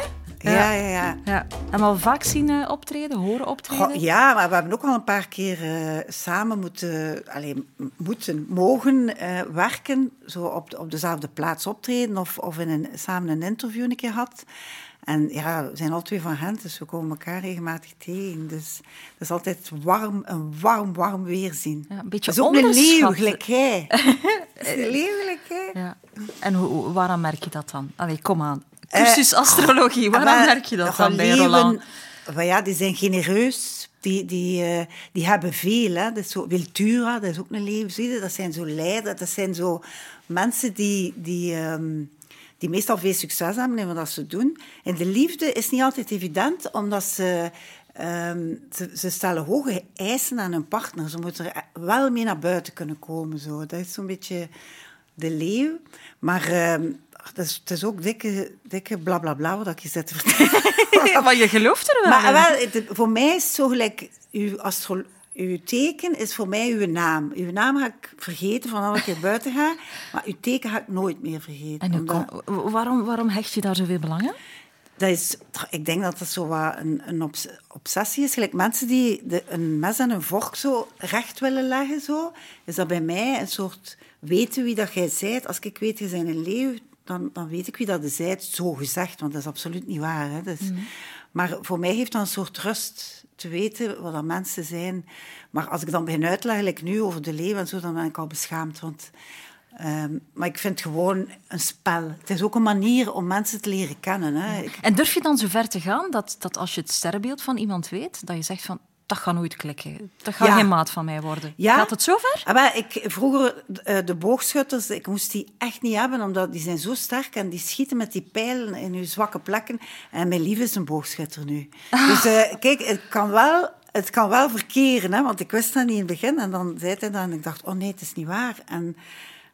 Ja, ja, ja. ja. En al vaak zien eh, optreden, horen optreden. Goh, ja, maar we hebben ook al een paar keer samen moeten, alleen moeten, mogen werken. Zo op, op dezelfde plaats optreden of, of in een, samen een interview een keer had. En ja, we zijn al twee van Gent, dus we komen elkaar regelmatig tegen. Dus dat is altijd warm, een warm, warm weerzien. Ja, een beetje dat is ook een leeuw, gelijk een [LAUGHS] leeuw, gelijk jij. Ja. En hoe, waarom merk je dat dan? Allee, kom aan. Cursus Eh, astrologie, waarom Maar merk je dat dan bij leeuwen, Roland? maar ja, die zijn genereus. Die, die, eh, die hebben veel. Hè. Dat is zo, Wiltura, dat is ook een leeuw. Zie je? Dat zijn zo leiders. Dat zijn zo mensen die, die, ehm, die meestal veel succes hebben in wat ze doen. En de liefde is niet altijd evident, omdat ze... ehm, ze, ze stellen hoge eisen aan hun partner. Ze moeten er wel mee naar buiten kunnen komen. Zo. Dat is zo'n beetje de leeuw. Maar ehm, het, is, het is ook dikke, dikke blablabla wat ik je zit te vertellen. [LAUGHS] maar je gelooft er wel Maar wel, het- voor mij is het zo gelijk, uw, astro, uw teken is voor mij uw naam. Uw naam ga ik vergeten van als ik hier buiten ga, maar uw teken ga ik nooit meer vergeten. En hoe Omdat- kom- waarom, waarom hecht je daar zoveel belang aan? dat is, ik denk dat dat zo wat een, een obs- obsessie is. Gelijk mensen die de, een mes en een vork zo recht willen leggen, zo, is dat bij mij een soort weten wie dat jij zijt. Als ik weet, je bent een leeuw, dan, dan weet ik wie dat je zijt, zo gezegd. Want dat is absoluut niet waar. Hè. Dus, Maar voor mij heeft dat een soort rust te weten wat dat mensen zijn. Maar als ik dan begin uitleggen, like nu, over de leeuw en zo, dan ben ik al beschaamd. Want Ehm, maar ik vind het gewoon een spel. Het is ook een manier om mensen te leren kennen. Hè. En durf je dan zo ver te gaan dat, dat als je het sterrenbeeld van iemand weet, dat je zegt van, dat gaat nooit klikken. Dat gaat Ja. geen maat van mij worden. Ja. Gaat het zover? Ah, wel, ik, vroeger, eh, de boogschutters, ik moest die echt niet hebben, omdat die zijn zo sterk en die schieten met die pijlen in uw zwakke plekken. En mijn lief is een boogschutter nu. Dus eh, kijk, het kan wel het kan wel verkeren, hè, want ik wist dat niet in het begin. En dan zei hij dat en ik dacht, oh nee, het is niet waar. En,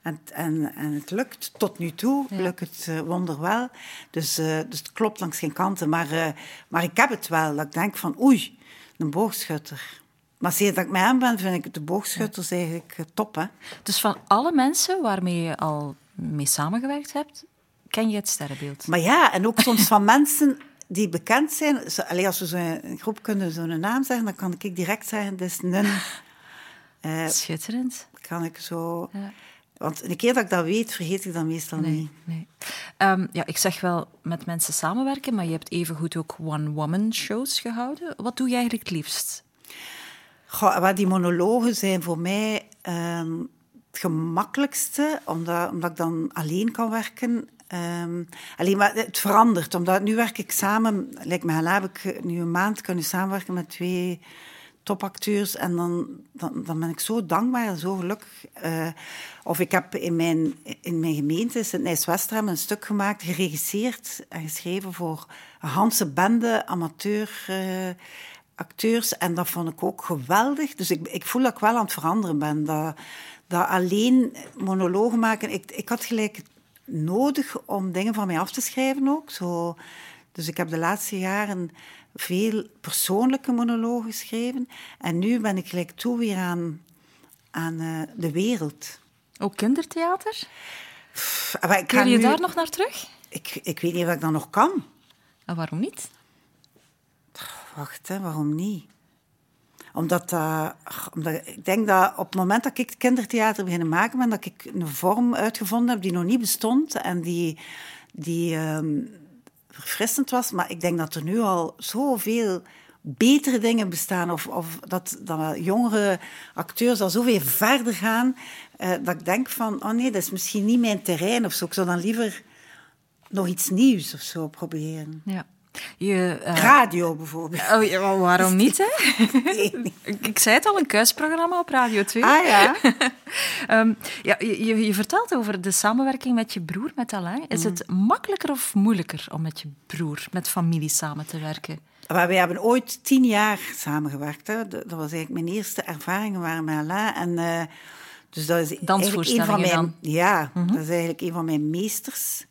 en, en, en het lukt tot nu toe, lukt het uh, wonderwel. Dus, uh, dus het klopt langs geen kanten. Maar, uh, maar ik heb het wel, dat ik denk van, oei, een boogschutter. Maar sinds dat ik met hem ben, vind ik de boogschutters ja. eigenlijk top. Hè? Dus van alle mensen waarmee je al mee samengewerkt hebt, ken je het sterrenbeeld? Maar ja, en ook soms van [LAUGHS] mensen die bekend zijn. Allee, als we zo'n groep kunnen zo'n naam zeggen, dan kan ik direct zeggen, dat is een... Uh, [LAUGHS] Schitterend. Kan ik zo... Ja. Want een keer dat ik dat weet, vergeet ik dat meestal nee, niet. Nee. Um, ja, ik zeg wel met mensen samenwerken, maar je hebt evengoed ook one-woman shows gehouden. Wat doe je eigenlijk het liefst? Goh, die monologen zijn voor mij um, het gemakkelijkste, omdat, omdat ik dan alleen kan werken. Um, alleen maar het verandert, omdat nu werk ik samen, lijkt me heb ik nu een maand kunnen samenwerken met twee topacteurs en dan, dan, dan ben ik zo dankbaar en zo gelukkig. Uh, of ik heb in mijn, in mijn gemeente, Sint-Nijs-Westerhem, een stuk gemaakt, geregisseerd en geschreven voor een Hanse bende amateur uh, acteurs. En dat vond ik ook geweldig. Dus ik, ik voel dat ik wel aan het veranderen ben. Dat, dat alleen monologen maken... Ik, ik had gelijk nodig om dingen van mij af te schrijven ook. Zo, dus ik heb de laatste jaren veel persoonlijke monologen geschreven. En nu ben ik gelijk toe weer aan, aan uh, de wereld. Ook kindertheater? Pff, ik Kun je nu, daar nog naar terug? Ik, ik weet niet of ik dat nog kan. En waarom niet? Wacht, hè, waarom niet? Omdat, uh, omdat ik denk dat op het moment dat ik kindertheater beginnen maken ben, dat ik een vorm uitgevonden heb die nog niet bestond en die, die um, verfrissend was. Maar ik denk dat er nu al zoveel betere dingen bestaan. Of, of dat, jongere acteurs al zoveel verder gaan. Uh, dat ik denk van, oh nee, dat is misschien niet mijn terrein of zo. Ik zou dan liever nog iets nieuws of zo proberen. Ja. Je, uh... Radio bijvoorbeeld. Oh, ja, waarom niet, hè? [LAUGHS] nee. Ik zei het al, een kuisprogramma op Radio 2. Ah ja. um, [LAUGHS] ja je, je, vertelt over de samenwerking met je broer, met Alain. Is mm. het makkelijker of moeilijker om met je broer, met familie samen te werken? Maar wij hebben ooit tien jaar samengewerkt. Hè. Dat was eigenlijk mijn eerste ervaringen waren met Alain. En, uh, dus dat is eigenlijk een van mijn, dan? Ja, mm -hmm. dat is eigenlijk een van mijn meesters.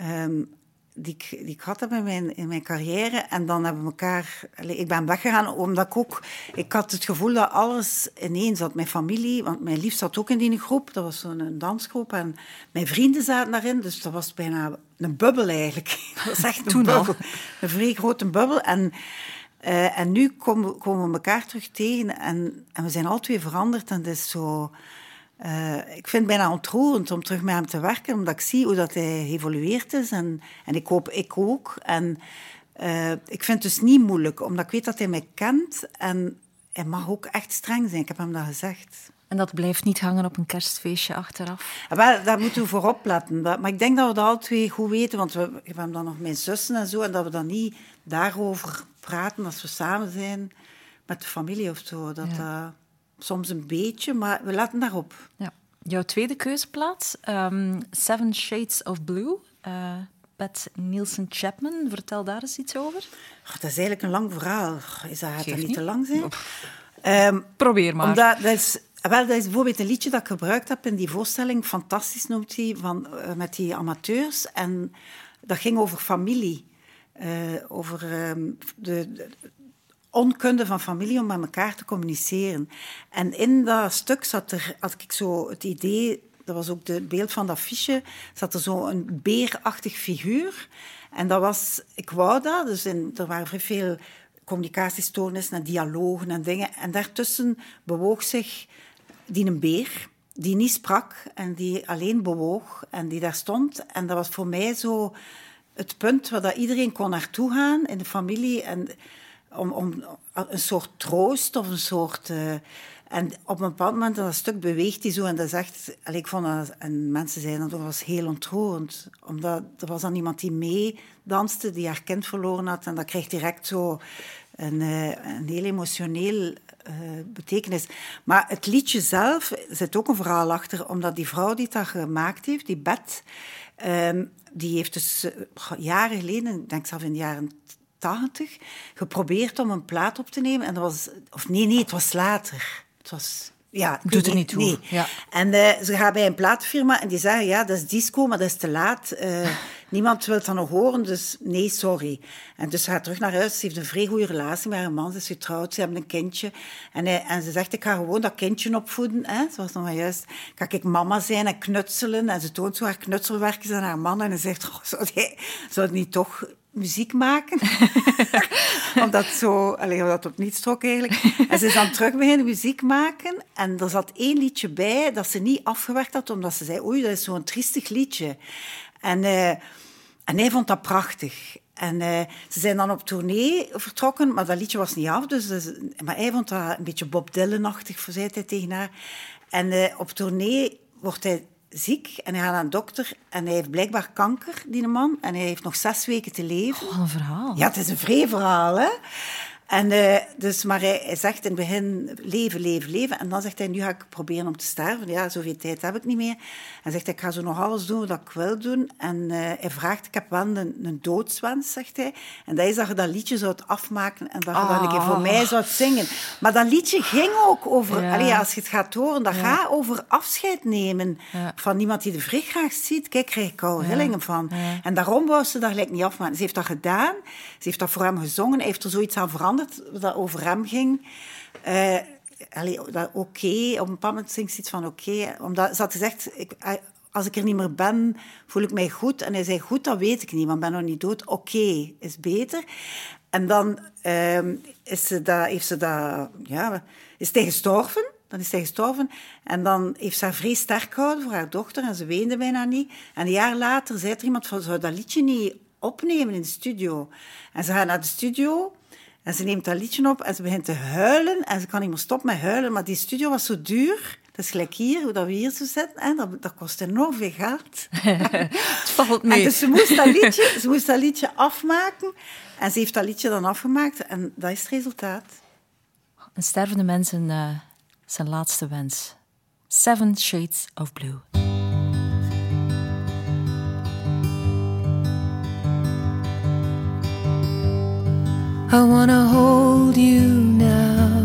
Um, die ik, die ik had heb in mijn, in mijn carrière. En dan hebben we elkaar... Ik ben weggegaan omdat ik ook... Ik had het gevoel dat alles ineens zat. Mijn familie, want mijn lief zat ook in die groep. Dat was zo'n dansgroep. En mijn vrienden zaten daarin. Dus dat was bijna een bubbel eigenlijk. [LAUGHS] Dat was echt een Toen bubbel. Al. Een vrij grote bubbel. En, uh, en nu komen, komen we elkaar terug tegen. En, en we zijn al twee veranderd. En het is zo... Uh, ik vind het bijna ontroerend om terug met hem te werken, omdat ik zie hoe dat hij geëvolueerd is. En, en ik hoop ik ook. En uh, ik vind het dus niet moeilijk, omdat ik weet dat hij mij kent. En hij mag ook echt streng zijn, ik heb hem dat gezegd. En dat blijft niet hangen op een kerstfeestje achteraf? Ja, wel, daar moeten we voor opletten. Maar ik denk dat we dat alle twee goed weten, want we, we hebben dan nog mijn zussen en zo, en dat we dan niet daarover praten als we samen zijn met de familie of zo. Dat, ja. uh, soms een beetje, maar we laten daarop. Ja. Jouw tweede keuzeplaats, um, Seven Shades of Blue. Uh, Beth Nielsen Chapman, vertel daar eens iets over. Oh, dat is eigenlijk een lang verhaal. Is dat, gaat dat niet, niet te lang zijn? Um, Probeer maar. Omdat, dat, is, wel, dat is bijvoorbeeld een liedje dat ik gebruikt heb in die voorstelling. Fantastisch noemt hij, van, uh, met die amateurs. En dat ging over familie. Uh, over um, de, de onkunde van familie om met elkaar te communiceren. En in dat stuk zat er, had ik zo het idee, dat was ook het beeld van dat affiche, zat er zo een beerachtig figuur. En dat was, ik wou dat, dus er waren vrij veel communicatiestoornissen en dialogen en dingen. En daartussen bewoog zich die een beer, die niet sprak en die alleen bewoog en die daar stond. En dat was voor mij zo het punt waar dat iedereen kon naartoe gaan in de familie. En om, om een soort troost of een soort... Uh, en op een bepaald moment, dat stuk beweegt hij zo en dat is echt... Ik vond dat, en mensen zeiden dat was heel ontroerend. Omdat er was dan iemand die meedanste, die haar kind verloren had. En dat kreeg direct zo een, uh, een heel emotioneel uh, betekenis. Maar het liedje zelf zit ook een verhaal achter. Omdat die vrouw die dat gemaakt heeft, die Beth... Um, die heeft dus jaren geleden, ik denk zelfs in de jaren 80 geprobeerd om een plaat op te nemen. En dat was, of nee, nee, het was later. Het was, ja, Doet er niet toe. Nee. Ja. En eh, ze gaan bij een platenfirma en die zeggen, ja, dat is disco, maar dat is te laat. Eh, [LAUGHS] niemand wil het dan nog horen, dus nee, sorry. En dus ze gaat terug naar huis. Ze heeft een vrij goede relatie met haar man. Ze is getrouwd, ze hebben een kindje. En, hij, en ze zegt, ik ga gewoon dat kindje opvoeden. Hè? Ze was nog maar juist, ga ik mama zijn en knutselen. En ze toont zo haar knutselwerkjes aan haar man. En hij zegt, [LAUGHS] oh, zou het niet toch muziek maken? [LAUGHS] omdat zo, allee, dat op niets trok eigenlijk. [LAUGHS] En ze is dan terug beginnen muziek maken. En er zat één liedje bij dat ze niet afgewerkt had, omdat ze zei, oei, dat is zo'n triestig liedje. En, eh, en hij vond dat prachtig. En eh, ze zijn dan op tournee vertrokken, maar dat liedje was niet af. Dus, dus- maar hij vond dat een beetje Bob Dylan-achtig, zei hij tegen haar. En eh, op tournee wordt hij ziek en hij gaat naar een dokter. En hij heeft blijkbaar kanker, die man. En hij heeft nog zes weken te leven. Wat een verhaal. Ja, het is een vrij verhaal, hè. En, eh, dus, maar hij, hij zegt in het begin leven, leven, leven. En dan zegt hij, nu ga ik proberen om te sterven. Ja, zoveel tijd heb ik niet meer. En zegt hij, ik ga zo nog alles doen wat ik wil doen. En eh, hij vraagt, ik heb wel een, een doodswens, zegt hij. En dat is dat je dat liedje zou afmaken en dat je dat een keer voor mij zou zingen. Maar dat liedje ging ook over, Ja. allee, als je het gaat horen, dat gaat over afscheid nemen Ja. van iemand die de vrij graag ziet. Kijk, krijg ik al rillingen van. En daarom wou ze dat gelijk niet afmaken. Ze heeft dat gedaan. Ze heeft dat voor hem gezongen. Hij heeft er zoiets aan veranderd dat over hem ging. Dat oké. Op een bepaald moment ze iets van oké. omdat ze had gezegd, ik, eh, als ik er niet meer ben, voel ik mij goed. En hij zei, goed, dat weet ik niet, want ik ben nog niet dood. Oké, is beter. En dan ehm, is ze dat, heeft ze dat... Ja, is hij gestorven. Dan is hij gestorven. En dan heeft ze haar vrij sterk gehouden voor haar dochter. En ze weende bijna niet. En een jaar later zei er iemand van, zou dat liedje niet opnemen in de studio? En ze gaat naar de studio... En ze neemt dat liedje op en ze begint te huilen. En ze kan niet meer stoppen met huilen. Maar die studio was zo duur. Dat is gelijk hier, hoe dat we hier zo zitten. En dat, dat kost enorm veel geld. [LAUGHS] Het valt En mee. dus ze moest, dat liedje, ze moest dat liedje afmaken. En ze heeft dat liedje dan afgemaakt. En dat is het resultaat. Een stervende mens en eh, zijn laatste wens. Seven Shades of Blue. I wanna hold you now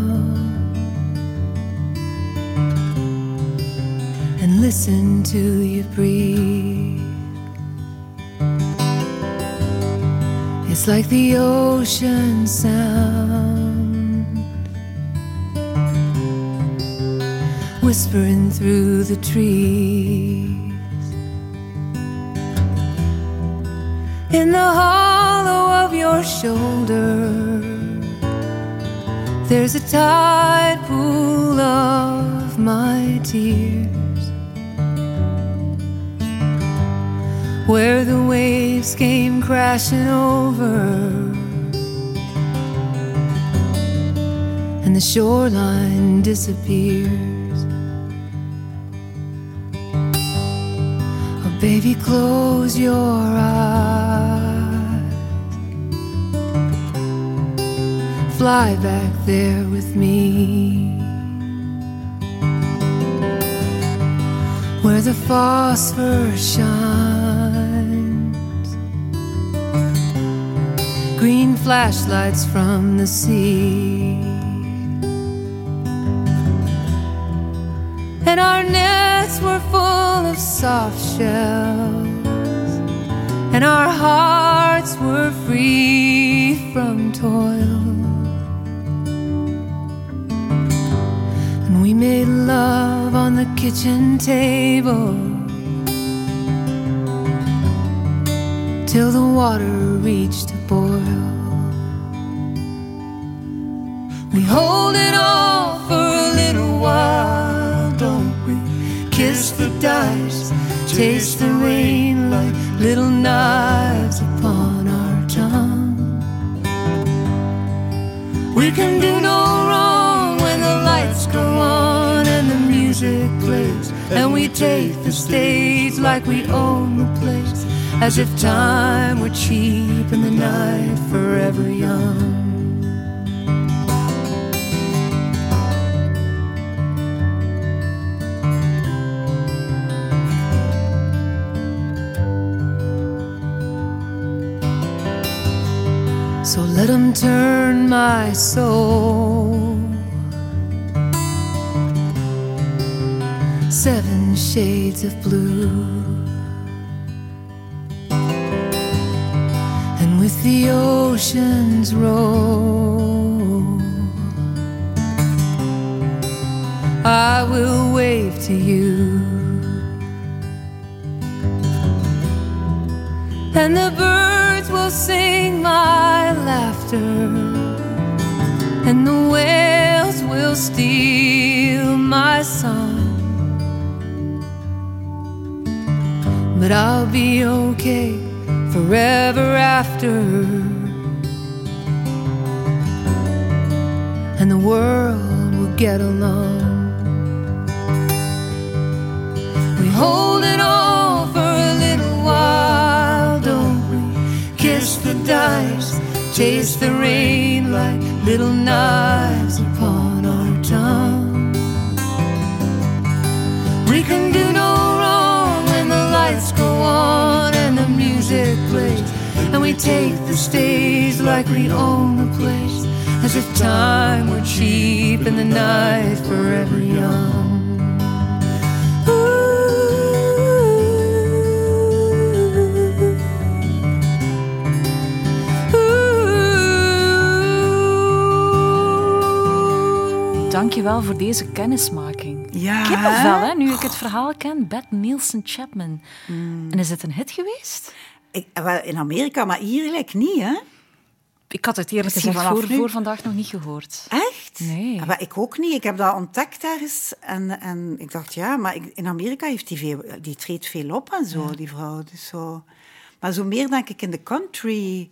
and listen to you breathe. It's like the ocean sound whispering through the trees. In the hollow of your shoulder, there's a tide pool of my tears, where the waves came crashing over, and the shoreline disappears. Oh, baby, close your eyes. Fly back there with me. Where the phosphor shines. Green flashlights from the sea. and our nets were full of soft shells, and our hearts were free from toil. We made love on the kitchen table till the water reached a boil. We hold it all for a little while, don't we? Kiss the dice, taste the rain like little knives upon our tongue. We can do no wrong go on and the music plays, and we take the stage like we own the place, as if time were cheap and the night forever young. So let him turn my soul. Seven shades of blue. And with the oceans roll, I will wave to you. and the birds will sing my laughter, and the whales will steal my song. But I'll be okay forever after, and the world will get along. We hold it all for a little while, don't we? Kiss the dice, chase the rain like little knives upon our tongue. We can do lights go on and the music plays, and we take the stage like we own the place, as if time were cheap and the night forever young. Dankjewel voor deze kennismaking. Ja, Kippenvel, hè, nu ik het verhaal ken. Beth Nielsen Chapman. Hmm. En is het een hit geweest? Ik, wel, in Amerika, maar hier eigenlijk niet, hè? Ik had het eerlijk gezegd voor, voor vandaag nog niet gehoord. Echt? Nee. Ja, maar ik ook niet. Ik heb dat ontdekt ergens. En, en ik dacht, ja, maar ik- in Amerika heeft die, veel, die treedt veel op en zo, die vrouw. Dus zo. Maar zo meer denk ik in de country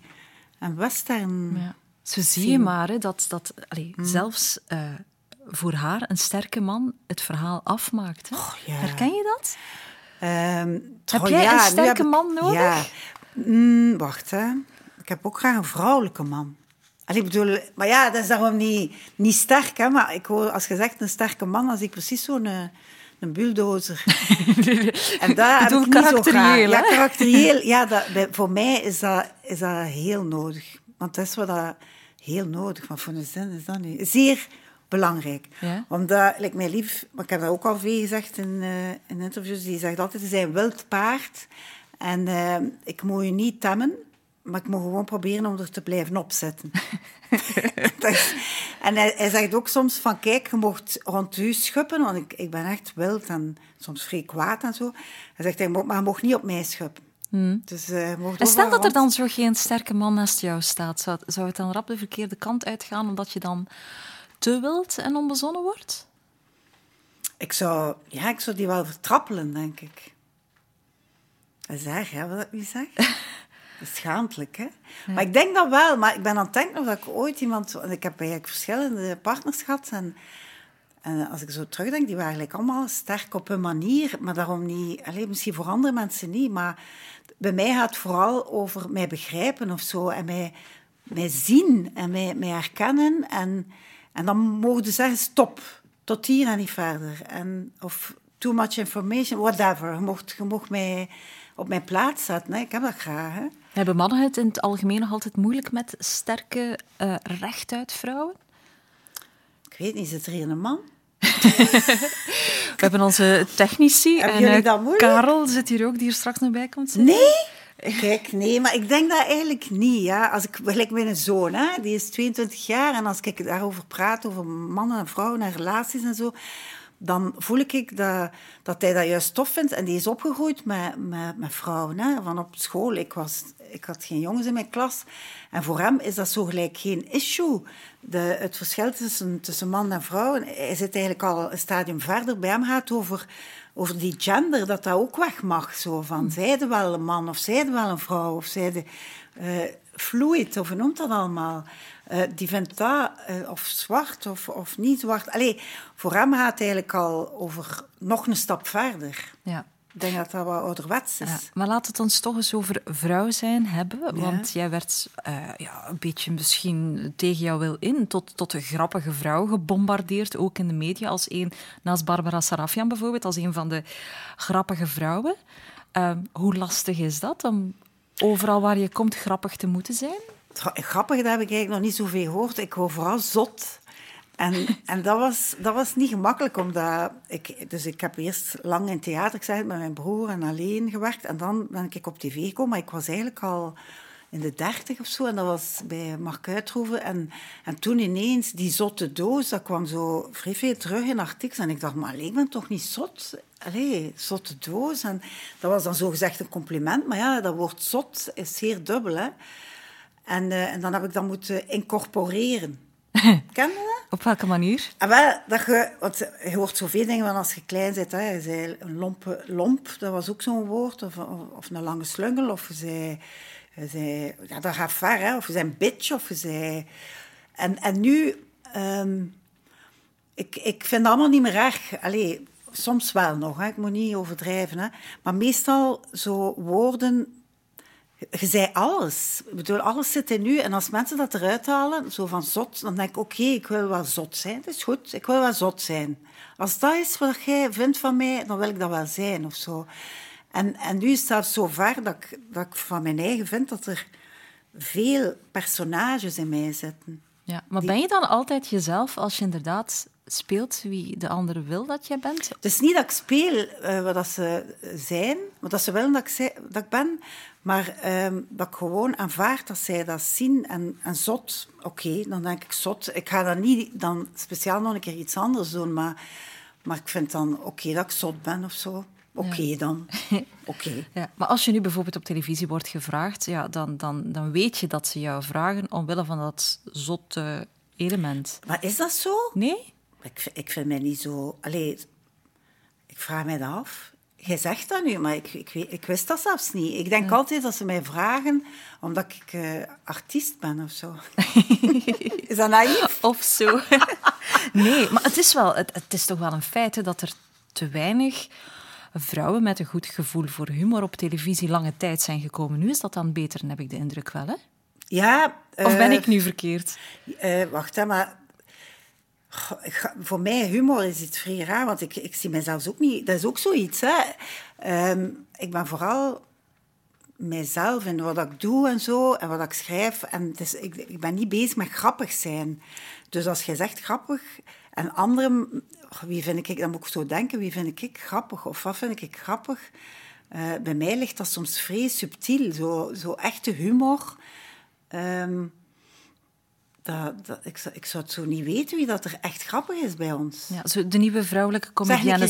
en western. Ja. Zo zie je maar hè, dat, dat allee, zelfs eh, voor haar een sterke man het verhaal afmaakt. Hè? ja. Herken je dat? Ehm, Heb jij ja, een sterke ik- man nodig? Ja. Mm, wacht, hè. Ik heb ook graag een vrouwelijke man. Allee, ik bedoel, maar ja, dat is daarom niet, niet sterk, hè. Maar ik hoor, als je zegt een sterke man, dan zie ik precies zo'n eh, een bulldozer. [LAUGHS] en daar heb ik niet zo graag. Ja, karakterieel. Ja, dat, voor mij is dat, is dat heel nodig. Want dat is wat dat heel nodig. Maar voor een zin is dat niet. Zeer belangrijk. Ja. Omdat, like mijn lief, maar ik heb dat ook al veel gezegd in, eh, in interviews, die zegt altijd, is een wild paard. En eh, ik moet je niet temmen, maar ik moet gewoon proberen om er te blijven opzetten. Is- [LAUGHS] [LAUGHS] en hij, hij zegt ook soms van, kijk, je mocht rond u schuppen, want ik, ik ben echt wild en soms vrij kwaad en zo. Hij zegt, hij maar je mocht niet op mij schuppen. Dus, eh, je mocht En stel dat er dan zo geen sterke man naast jou staat, zou, zou het dan rap de verkeerde kant uitgaan omdat je dan te wild en onbezonnen wordt? Ik zou, ja, ik zou die wel vertrappelen, denk ik. Dat is erg, hè, wat ik nu zeg. Dat is schaamtelijk, hè. Maar ik denk dat wel. Maar ik ben aan het denken of dat ik ooit iemand... Ik heb eigenlijk verschillende partners gehad. En, en als ik zo terugdenk, die waren eigenlijk allemaal sterk op hun manier. Maar daarom niet... Alleen, misschien voor andere mensen niet. Maar bij mij gaat het vooral over mij begrijpen of zo. En mij, mij zien en mij, mij herkennen. En, en dan mogen ze zeggen, stop. Tot hier en niet verder. En, of too much information, whatever. Je mocht, je mocht mij op mijn plaats zetten. Hè. Ik heb dat graag, hè. Hebben mannen het in het algemeen nog altijd moeilijk met sterke, eh rechtuit vrouwen? Ik weet niet, zit er hier een man? [LAUGHS] We hebben onze technici Hebben en jullie eh, dat moeilijk? Karel zit hier ook, die er straks nog bij komt zitten. Nee? Kijk, nee, maar ik denk dat eigenlijk niet. Ja. Als ik, gelijk mijn zoon, hè, die is 22 jaar, en als ik daarover praat, over mannen en vrouwen en relaties en zo, dan voel ik dat, dat hij dat juist tof vindt. En die is opgegroeid met, met, met vrouwen. Hè. Van op school, ik, was, ik had geen jongens in mijn klas. En voor hem is dat zo gelijk geen issue. De, het verschil tussen, tussen man en vrouw, hij zit eigenlijk al een stadium verder. Bij hem gaat het over, over die gender, dat dat ook weg mag. Zo van, zijde wel een man of zijde wel een vrouw of zijde eh, fluid, of hoe noemt dat allemaal? Eh, die vindt dat, eh, of zwart of, of niet zwart. Allee, voor hem gaat het eigenlijk al over nog een stap verder. Ja. Ik denk dat dat wat ouderwets is. Ja, maar laat het ons toch eens over vrouw zijn hebben. Want jij werd eh, ja, een beetje misschien tegen jouw wil in tot, tot de grappige vrouw gebombardeerd. Ook in de media als een, naast Barbara Sarafian bijvoorbeeld, als een van de grappige vrouwen. Ehm, hoe lastig is dat om overal waar je komt grappig te moeten zijn? Grappig, dat heb ik eigenlijk nog niet zoveel gehoord. Ik hoor vooral zot. En, en dat, was, dat was niet gemakkelijk, omdat ik... Dus ik heb eerst lang in theater gezeten met mijn broer en alleen gewerkt. En dan ben ik op tv gekomen, maar ik was eigenlijk al in de dertig of zo. En dat was bij Mark Uitroeven. En, en toen ineens, die zotte doos, dat kwam zo vrij veel terug in artikels. En ik dacht, maar alleen, ik ben toch niet zot? Allee, zotte doos. En dat was dan zo gezegd een compliment. Maar ja, dat woord zot is zeer dubbel, hè. En, eh, en dan heb ik dat moeten incorporeren. [LAUGHS] Ken je dat? Op welke manier? Ah, wel, dat je, want je hoort zoveel dingen van als je klein bent. Hè. Je zei een lompe, lomp, dat was ook zo'n woord. Of, of, of een lange slungel. Of je zei... Je zei ja, dat gaat ver, hè. Of je zei een bitch. Of je zei... En, en nu... ehm, ik, ik vind het allemaal niet meer erg. Allee, soms wel nog, hè. ik moet niet overdrijven. Hè. Maar meestal zo woorden je zei alles. Ik bedoel, alles zit in u. En als mensen dat eruit halen, zo van zot, dan denk ik, oké, ik wil wel zot zijn. Dat is goed, ik wil wel zot zijn. Als dat is wat jij vindt van mij, dan wil ik dat wel zijn, of zo. En, en nu is het zelfs zo ver dat ik, dat ik van mijn eigen vind dat er veel personages in mij zitten. Ja, maar ben je dan altijd jezelf als je inderdaad speelt wie de ander wil dat jij bent? Het is niet dat ik speel eh, wat dat ze zijn, wat dat ze willen dat ik, dat ik ben, maar ehm, dat ik gewoon aanvaard dat zij dat zien en, en zot. Oké, dan denk ik zot. Ik ga dan niet dan speciaal nog een keer iets anders doen, maar, maar ik vind dan oké dat ik zot ben of zo. Oké dan. [LAUGHS] Oké. Ja, maar als je nu bijvoorbeeld op televisie wordt gevraagd, ja, dan, dan, dan weet je dat ze jou vragen omwille van dat zotte element. Maar is dat zo? Nee? Ik, ik vind mij niet zo... Allee, ik vraag mij dat af. Jij zegt dat nu, maar ik, ik, weet- ik wist dat zelfs niet. Ik denk altijd dat ze mij vragen omdat ik eh, artiest ben of zo. [LAUGHS] is dat naïef? Of zo. [LAUGHS] nee, maar het is, wel, het, het is toch wel een feit hè, dat er te weinig vrouwen met een goed gevoel voor humor op televisie lange tijd zijn gekomen. Nu is dat dan beter, heb ik de indruk wel. Hè? Ja. Of ben eh, ik nu verkeerd? eh, wacht, hè, maar... Voor mij, humor is iets vrij raar, want ik, ik zie mezelf ook niet... Dat is ook zoiets, hè. Ehm, ik ben vooral mijzelf en wat ik doe en zo, en wat ik schrijf. En het ik, ik ben niet bezig met grappig zijn. Dus als jij zegt grappig, en anderen... Wie vind ik, dan moet ik zo denken, wie vind ik grappig? Of wat vind ik grappig? Eh, bij mij ligt dat soms vrij subtiel, zo, zo echte humor... Ehm, dat, dat, ik, zou- ik zou het zo niet weten wie dat er echt grappig is bij ons. Ja, zo de nieuwe vrouwelijke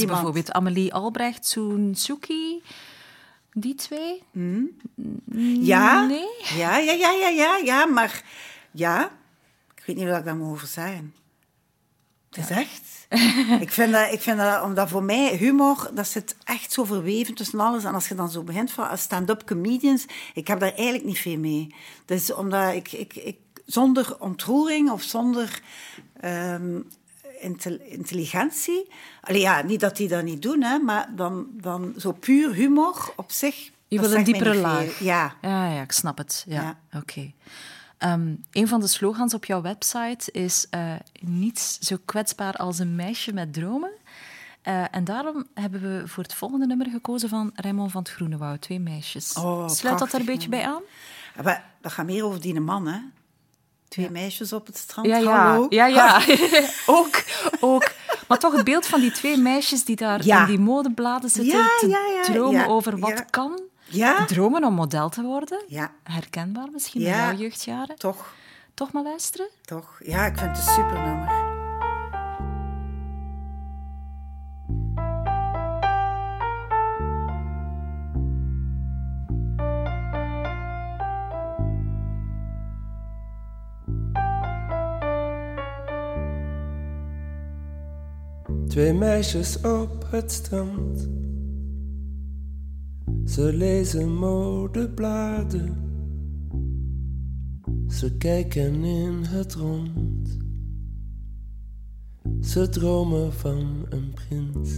iemand. bijvoorbeeld. Amelie Albrecht, Soen Suki. Die twee? Ja? Nee? Ja, ja, ja, ja, ja, ja, maar ja, ik weet niet wat ik daar moet over zeggen. Het is echt. ik, vind dat, ik vind dat, omdat voor mij humor, dat zit echt zo verweven tussen alles. En als je dan zo begint van als stand-up comedians, ik heb daar eigenlijk niet veel mee. Dus omdat ik, ik, ik zonder ontroering of zonder ehm, intel- intelligentie. Allee, ja, niet dat die dat niet doen, hè, maar dan, dan zo puur humor op zich. Je wil een diepere laag. Ja. Ja, ja, ik snap het. Ja, oké. Ehm, een van de slogans op jouw website is eh, niets zo kwetsbaar als een meisje met dromen. Eh, en daarom hebben we voor het volgende nummer gekozen van Raymond van het Groenewoud, Twee meisjes. Oh, Sluit dat er een beetje bij aan? Ja, maar dat gaat meer over die man, hè? Twee meisjes op het strand. Ja, ja, Hallo. ja, ja. [LAUGHS] ook, ook. Maar toch het beeld van die twee meisjes die daar in die modebladen zitten Ja, te dromen over wat kan. Ja. Dromen om model te worden. Ja. Herkenbaar misschien in jouw jeugdjaren. Toch, Toch maar luisteren? toch. Ja, ik vind het een super Twee meisjes op het strand. Ze lezen modebladen. Ze kijken in het rond. Ze dromen van een prins.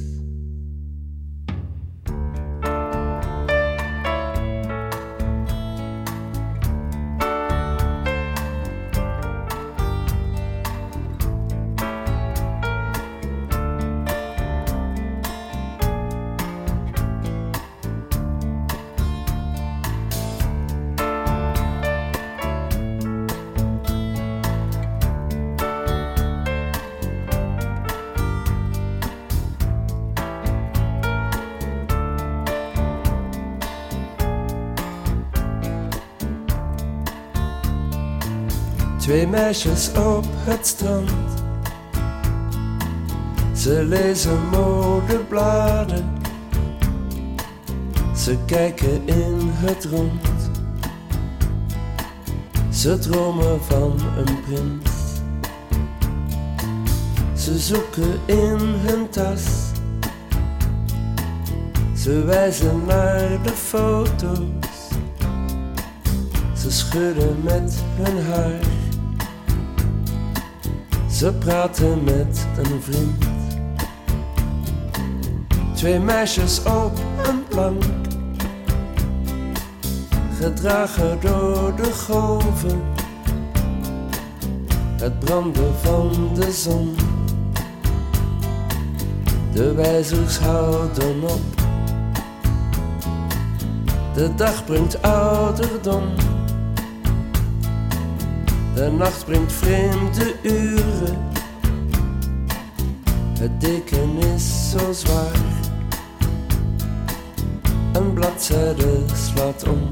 Meisjes op het strand. Ze lezen modebladen. Ze kijken in het rond. Ze dromen van een prins. Ze zoeken in hun tas. Ze wijzen naar de foto's. Ze schudden met hun haar. Ze praten met een vriend. Twee meisjes op een plank. Gedragen door de golven. Het branden van de zon. De wijzers houden op. De dag brengt ouderdom. De nacht brengt vreemde uren. Het deken is zo zwaar. Een bladzijde slaat om.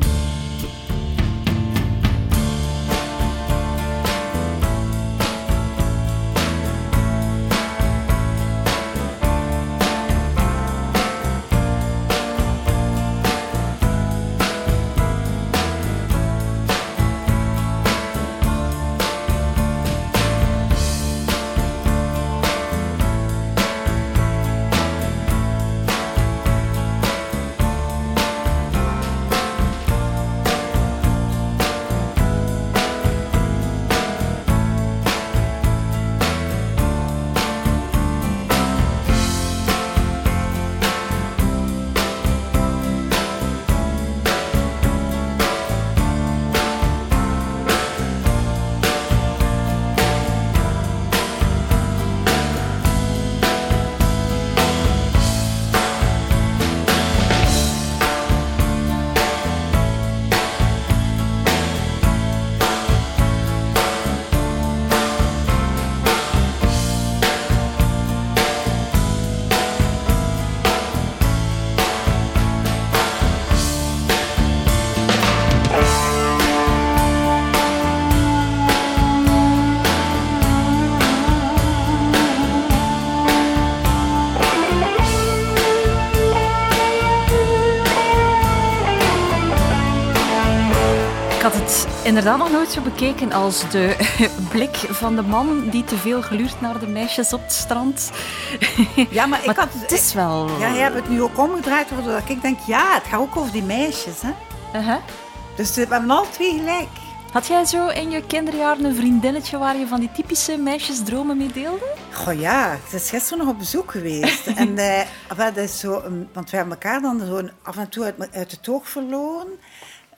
Inderdaad nog nooit zo bekeken als de [LAUGHS] blik van de man die te veel gluurt naar de meisjes op het strand. [LAUGHS] Ja, maar ik had het is wel... Ja, jij hebt het nu ook omgedraaid, waardoor ik denk, ja, het gaat ook over die meisjes. Hè? Uh-huh. Dus we hebben al twee gelijk. Had jij zo in je kinderjaren een vriendinnetje waar je van die typische meisjesdromen mee deelde? Goh ja, ze is gisteren nog op bezoek geweest. [LAUGHS] en eh, is zo, een- want we hebben elkaar dan zo een- af en toe uit, uit het oog verloren.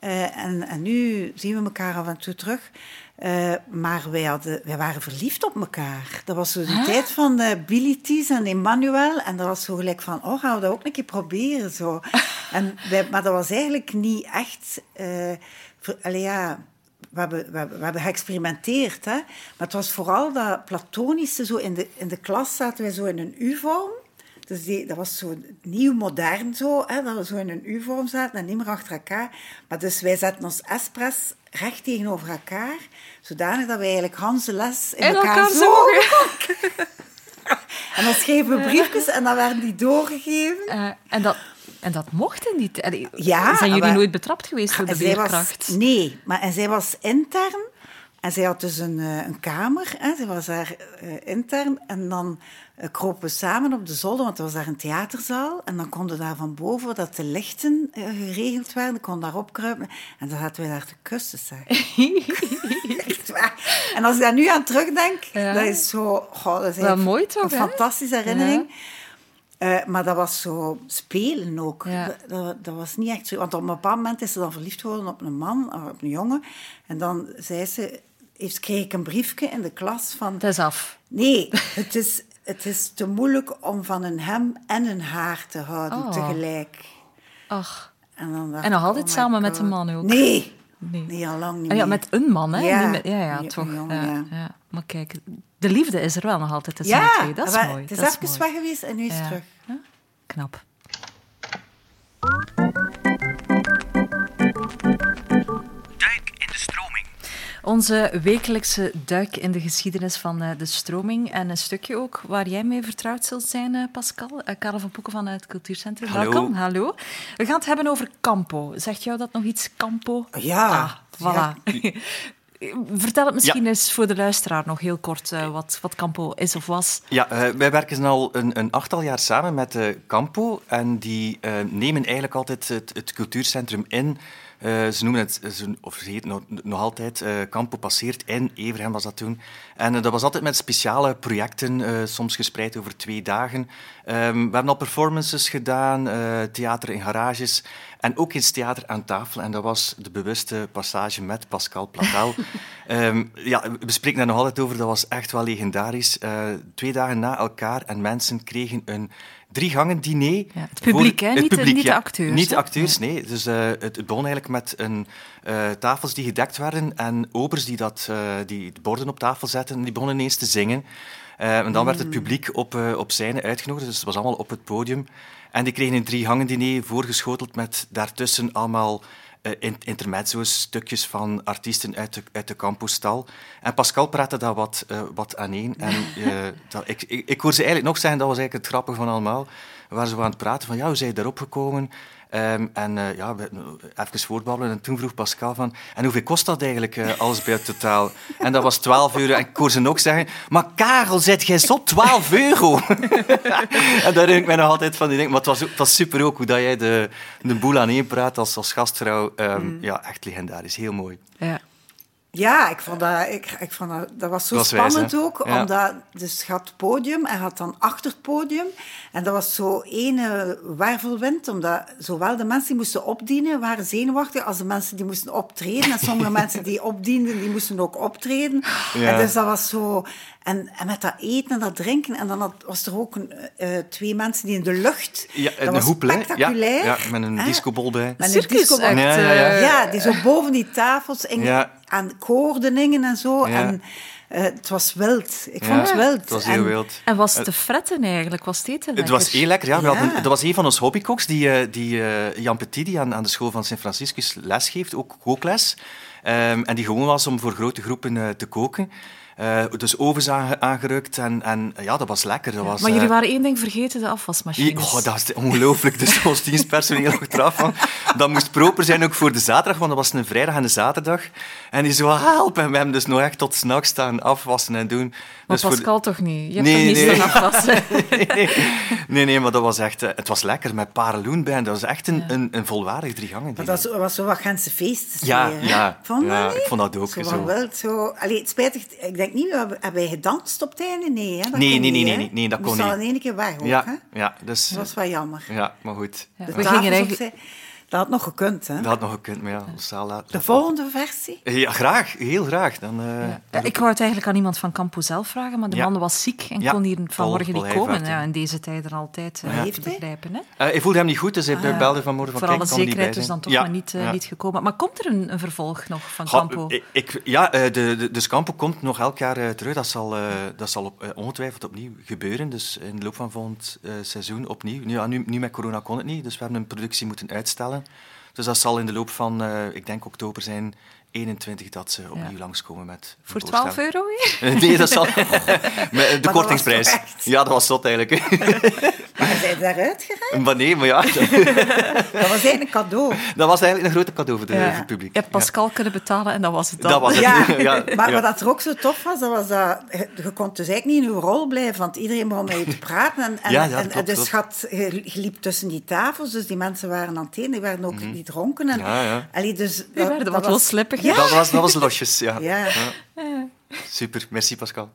Eh, en, en nu zien we elkaar af en toe terug. Eh, maar wij, hadden, wij waren verliefd op elkaar. Dat was zo de Huh? tijd van de Billy Ties en Emmanuel. En dat was zo gelijk van, oh, gaan we dat ook een keer proberen? Zo. [LAUGHS] En wij, maar dat was eigenlijk niet echt... eh allee, ja, we hebben, we, hebben, we hebben geëxperimenteerd, hè. Maar het was vooral dat platonische, zo in de, in de klas zaten wij zo in een U-vorm. Dus die, dat was zo nieuw, modern zo, hè, dat we zo in een U-vorm zaten en niet meer achter elkaar. Maar dus wij zetten ons espres recht tegenover elkaar, zodanig dat wij eigenlijk Hans de les in En elkaar, elkaar zo... zogen. [LAUGHS] En dan schreven we briefjes en dan werden die doorgegeven. Eh, en, dat, en dat mocht in die tijd. Allee, Ja, Zijn jullie maar- nooit betrapt geweest door de zij was- leerkracht? nee, maar en zij was intern. En zij had dus een, eh, een kamer. Hè. Zij was daar eh, intern. En dan eh, kropen we samen op de zolder, want er was daar een theaterzaal. En dan konden daar van boven, dat de lichten eh, geregeld werden, kon daar opkruipen. En dan zaten we daar te kussen, zeg. [LAUGHS] Echt waar. En als ik daar nu aan terugdenk, Ja. dat is zo... Goh, dat is mooi toch, Een hè? fantastische herinnering. Maar dat was zo spelen ook. Ja. Dat, was niet echt zo. Want op een bepaald moment is ze dan verliefd geworden op een man, of op een jongen. En dan zei ze, heeft, kreeg ik een briefje in de klas van... Het is af. Nee, [LAUGHS] het is, het is te moeilijk om van een hem en een haar te houden Oh. tegelijk. Ach. En, dan dacht En nog altijd oh samen met een man ook? Nee, Nee. nee al lang niet Ah ja, meer. met een man, hè? Ja, Niet met- ja, ja, toch. ja, ja. ja. Maar kijk, de liefde is er wel nog altijd tussen Ja, twee. Dat is maar mooi. het is dat even mooi. weg geweest en nu is het Ja. terug. Ja, Knap. Onze wekelijkse duik in de geschiedenis van eh, de stroming. En een stukje ook waar jij mee vertrouwd zult zijn, eh, Pascal. Uh, Karel van Poeken vanuit het Cultuurcentrum. Hallo. Welkom. Hallo. We gaan het hebben over Campo. Zegt jou dat nog iets, Campo? Ja. Ah, voilà. [LAUGHS] Vertel het misschien eens voor de luisteraar nog heel kort uh, wat, wat Campo is of was. Ja, uh, wij werken al een, een, achttal jaar samen met uh, Campo. En die nemen eigenlijk altijd het, het cultuurcentrum in. Ze noemen het, of ze heet nog, nog altijd, Campo passeert in. Everhem was dat toen. En dat was altijd met speciale projecten, soms gespreid over twee dagen. Um, we hebben al performances gedaan, theater in garages. En ook eens theater aan tafel. En dat was de bewuste passage met Pascal Platel. um, [LAUGHS] ja, we spreken daar nog altijd over. Dat was echt wel legendarisch. Twee dagen na elkaar en mensen kregen een drie gangen diner. Ja, het publiek, hè? Niet, publiek, de, niet ja. de acteurs. Niet de acteurs, nee. Dus uh, het, het, begon eigenlijk met een, uh, tafels die gedekt werden en obers die, dat, die de borden op tafel zetten. En die begonnen ineens te zingen. en dan werd het publiek op, op scène uitgenodigd. Dus het was allemaal op het podium. En die kregen een drie hangen diner voorgeschoteld met daartussen allemaal intermezzo's, stukjes van artiesten uit de, uit de campustal. En Pascal praatte daar wat, uh, wat aan één. En uh, [LAUGHS] dat, ik, ik, ik hoor ze eigenlijk nog zeggen, dat was eigenlijk het grappige van allemaal. Waren zo aan het praten van, ja, hoe zijn je daarop gekomen? Um, en uh, ja, even voortbabbelen. En toen vroeg Pascal van... En hoeveel kost dat eigenlijk, uh, alles bij het totaal? En dat was 12 euro. En ik hoor ze ook zeggen... Maar Karel, zet jij zo 12 euro? [LAUGHS] en daar denk ik mij nog altijd van. Die denk, maar het was, het was super ook hoe dat jij de, de boel aan één praat als, als gastvrouw. Um, mm. Ja, echt legendarisch. Heel mooi. Ja. Ja, ik vond dat, ik, ik vond dat, dat was zo was spannend wijs, ook. ja. Omdat, dus je had podium en je had dan achter het podium. En dat was zo ene wervelwind, omdat zowel de mensen die moesten opdienen waren zenuwachtig, als de mensen die moesten optreden. En sommige [LAUGHS] mensen die opdienden, die moesten ook optreden. Ja. En dus dat was zo... En, en met dat eten en dat drinken. En dan had, was er ook een, uh, twee mensen die in de lucht... Ja, dat een was hoepel, spectaculair. Ja, ja, met een discobol bij. Met een discobol. echt, Ja, ja, ja. Ja, die zo boven die tafels en Ja. Aan koordingen en zo. Ja. En uh, het was wild. Ik Ja, vond het wild. Het was heel en, wild. En was het te fretten eigenlijk? Was het eten Het was heel lekker, ja. We Ja. hadden- dat was een van onze hobbycooks, die, eh, die eh, Jan Petit, die aan, aan de school van Sint Franciscus les geeft, ook kookles. Ehm, en die gewoon was om voor grote groepen eh, te koken. Eh, dus ovens aange- aangerukt en, en ja, dat was lekker. Dat was, Maar jullie eh, waren één ding vergeten, de afwasmachines. Oh, dat is ongelooflijk. Dus ons dienstpersoneel achteraf van. Dat moest proper zijn ook voor de zaterdag, want dat was een vrijdag en een zaterdag. En die zo, help! En we hebben dus nog echt tot s'nachts staan afwassen en doen. Maar Dus voor de- Pascal toch niet? Je hebt Nee, toch niet nee. afwassen? [LAUGHS] nee, nee, maar dat was echt... eh, Het was lekker met pareloen bij. En dat was echt een, een, een volwaardig drie gangen. Maar dat was, was zo wat Gentse feesten. Ja, ja, Vond ja, dat ik vond dat ook Zo zo. wild, zo... Allee, het spijtig, ik denk niet, hebben hebben wij gedanst op het einde? Nee, hè? Dat Nee, kon nee, niet, nee, nee, nee, dat kon niet. in één keer weg ook, Ja, hè? ja, dus... Dat was wel jammer. Ja, maar goed. De We gingen eigenlijk- opzij. Dat had nog gekund, hè? Dat had nog gekund, maar ja, ons zaal laat- De volgende versie? Ja, graag. Heel graag. Dan, eh, Ja, ik wou het eigenlijk aan iemand van Campo zelf vragen, maar de Ja. man was ziek en Ja, kon hier vanmorgen Paul niet komen. Ja, in deze tijden altijd eh, heeft hij? begrijpen. Hè? eh, hij voelde hem niet goed, dus hij Ah, belde vanmorgen van Voor kijk, alle kan er niet bij zekerheid dus dan toch Ja, maar niet, ja. niet gekomen. Maar komt er een, een vervolg nog van Campo? ik, ik- ja, eh, de, de, dus Campo komt nog elk jaar terug. Dat zal, eh, dat zal op, ongetwijfeld opnieuw gebeuren. Dus in de loop van volgend eh, seizoen opnieuw. Nu, ja, nu, nu met corona kon het niet, dus we hebben een productie moeten uitstellen. Dus dat zal in de loop van, eh, ik denk oktober zijn, 21 dat ze opnieuw langskomen met... een Voor 12 voorstelling. euro weer? [LAUGHS] Nee, dat zal... [LAUGHS] [LAUGHS] met de kortingsprijs. Ja, dat was zot eigenlijk. Maar zijn daaruit geraakt? maar nee, maar ja, Dat was eigenlijk een cadeau. dat was eigenlijk een grote cadeau voor, de, Ja. voor het publiek. Je hebt Pascal kunnen betalen en dat was het dan. Dat was het. Ja, Ja, maar ja. wat dat er ook zo tof was, dat was dat je, kon dus eigenlijk niet in je rol blijven, want iedereen begon met je te praten. En, en, Ja, ja, en, klopt, dus klopt. je, je, liep tussen die tafels, dus die mensen waren aan het eten, die werden ook niet dronken. En. Ja, ja. Allee, dus dat, werden dat wat was- loslippig, Ja. Dat, was, dat was losjes, ja. Ja. Super, merci Pascal.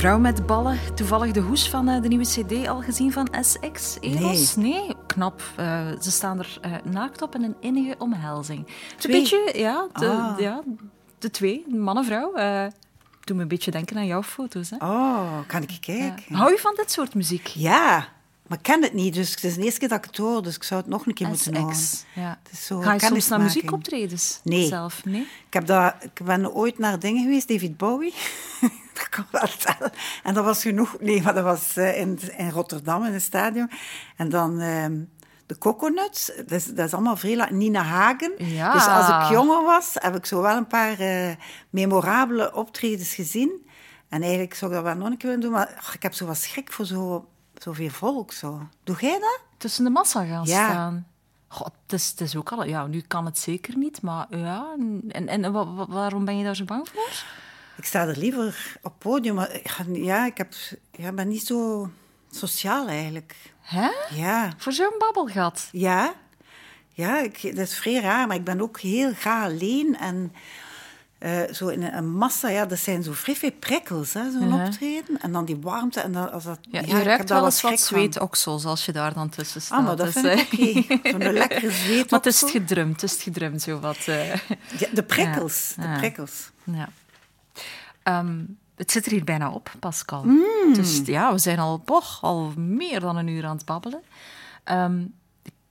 Vrouw met ballen. Toevallig de hoes van eh, de nieuwe CD al gezien van SX Eros? Nee. knap. Eh, ze staan er eh, naakt op in een innige omhelzing. Het? Een beetje, ja, de, Ah. ja, de twee, man en vrouw. doe me een beetje denken aan jouw foto's. Hè? Oh, kan ik kijken? Hou je van dit soort muziek? Ja, maar ik ken het niet, dus het is de eerste keer dat ik het hoor, dus ik zou het nog een keer moeten horen. Ja. Het is zo Ga je soms naar muziekoptredens Nee. zelf? Nee. Ik, heb dat, ik ben ooit naar dingen geweest, David Bowie. [LAUGHS] [LAUGHS] dat kan wel vertellen. En dat was genoeg. Nee, maar dat was eh, in, in Rotterdam, in een stadion. En dan ehm, de Coconuts. Dat is, dat is allemaal vrij. Nina Hagen. Ja. Dus als ik jonger was, heb ik zo wel een paar eh, memorabele optredens gezien. En eigenlijk zou ik dat wel nog een keer willen doen. Maar ach, ik heb zo wat schrik voor zo, zoveel volk. Zo. Doe jij dat? Tussen de massa gaan Ja. staan. God, het is, het is ook al... Ja, nu kan het zeker niet, maar ja... En, en wa- wa- waarom ben je daar zo bang voor? Ik sta er liever op podium. Maar ik ga- ja, ik heb, ja, ben niet zo sociaal eigenlijk. Hè? Ja. Voor zo'n babbelgat? Ja. Ja, ik, dat is vrij raar, maar ik ben ook heel graag alleen. En eh, zo in een, massa, ja, dat zijn zo vrij veel prikkels, hè, zo'n Mhm. optreden. En dan die warmte. En dan, als dat, Ja, je ruikt wel eens wat zweetoksels als je daar dan tussen staat. Ah, maar dat Dus, vind ik eh, oké. Zo'n [LAUGHS] lekkere zweetoksel. Maar het is het gedrumd, het is het gedrumd, zo wat... eh. Ja, de prikkels, Ja. de prikkels. Ja. Ehm, het zit er hier bijna op, Pascal. Mm. Dus ja, we zijn al, boch, al meer dan een uur aan het babbelen. Ehm,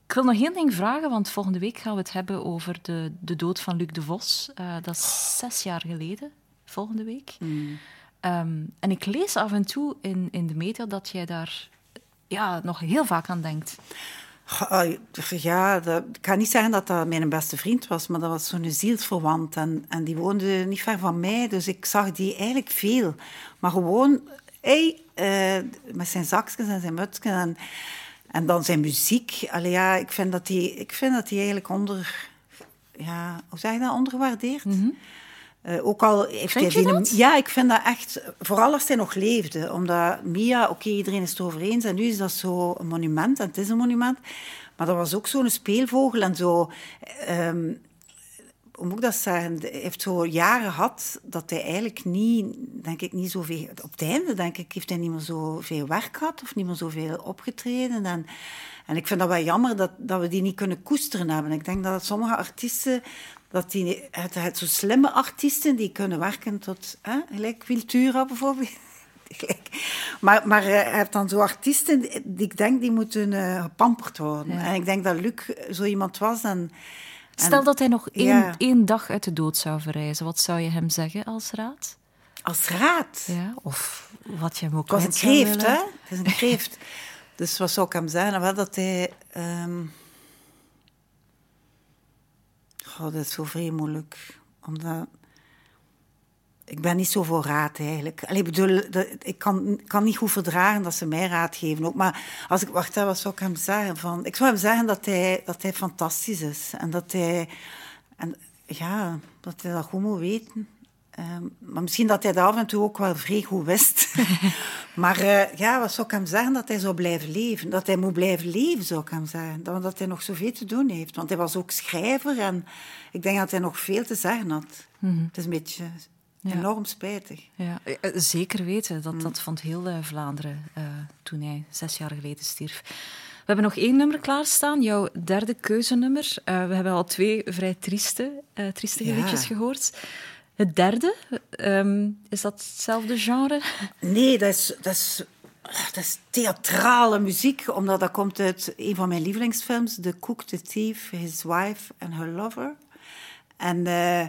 ik wil nog één ding vragen, want volgende week gaan we het hebben over de, de dood van Luc de Vos. Eh, dat is zes jaar geleden, volgende week. Ehm, en ik lees af en toe in, in de media dat jij daar ja, nog heel vaak aan denkt. Ja, dat, ik kan niet zeggen dat dat mijn beste vriend was, maar dat was zo'n zielsverwant. En, en die woonde niet ver van mij, dus ik zag die eigenlijk veel. Maar gewoon, hey, eh, met zijn zakjes en zijn mutsjes en, en dan zijn muziek. Allee, ja, ik vind dat die, ik vind dat eigenlijk onder... Ja, hoe zeg je dat? Ondergewaardeerd. Eh, ook al heeft Vind hij je dat? Ja, ik vind dat echt... Vooral als hij nog leefde. Omdat Mia, oké, iedereen is het over eens. En nu is dat zo een monument. En het is een monument. Maar dat was ook zo'n speelvogel en zo... ehm, hoe moet ik dat zeggen? Hij heeft zo jaren gehad dat hij eigenlijk niet, denk ik, niet zoveel... Op het einde, denk ik, heeft hij niet meer zoveel werk gehad of niet meer zoveel opgetreden. En, en ik vind dat wel jammer dat, dat we die niet kunnen koesteren hebben. Ik denk dat sommige artiesten... Dat die, het, het zo slimme artiesten die kunnen werken tot... Hè, gelijk Cultura bijvoorbeeld. [LAUGHS] Maar, maar eh, je hebt dan zo artiesten die ik denk die moeten eh, gepamperd worden. Ja. En ik denk dat Luc zo iemand was. En, Stel en- dat hij nog één, Ja. één dag uit de dood zou verreizen. Wat zou je hem zeggen als raad? Als raad? Ja, of wat je hem ook Het was een kreeft, hè? Het is een kreeft. [LAUGHS] dus wat zou ik hem zeggen? Wel dat hij... ehm Dat is zo vrij moeilijk. Omdat... Ik ben niet zo voor raad, eigenlijk. Allee, bedoel, ik kan, kan niet goed verdragen dat ze mij raad geven. Ook. Maar als ik... Wacht, wat zou ik hem zeggen? Van, ik zou hem zeggen dat hij, dat hij fantastisch is. En dat hij... En, ja, dat hij dat goed moet weten. Ehm, maar misschien dat hij dat af en toe ook wel vrij goed wist. [LAUGHS] maar eh, ja, wat zou ik hem zeggen? Dat hij zou blijven leven. Dat hij moet blijven leven, zou ik hem zeggen. Dat- Want hij nog zoveel te doen heeft. Want hij was ook schrijver en ik denk dat hij nog veel te zeggen had. Mhm. Het is een beetje Ja. enorm spijtig. Ja, eh, zeker weten. Dat, dat vond heel eh, Vlaanderen eh, toen hij zes jaar geleden stierf. We hebben nog één nummer klaarstaan, jouw derde keuzenummer. Eh, we hebben al twee vrij trieste, eh triestige Ja. gehoord. Het derde, ehm, is dat hetzelfde genre? Nee, dat is, dat, is, dat is theatrale muziek, omdat dat komt uit een van mijn lievelingsfilms, The Cook, The Thief, His Wife and Her Lover. En eh,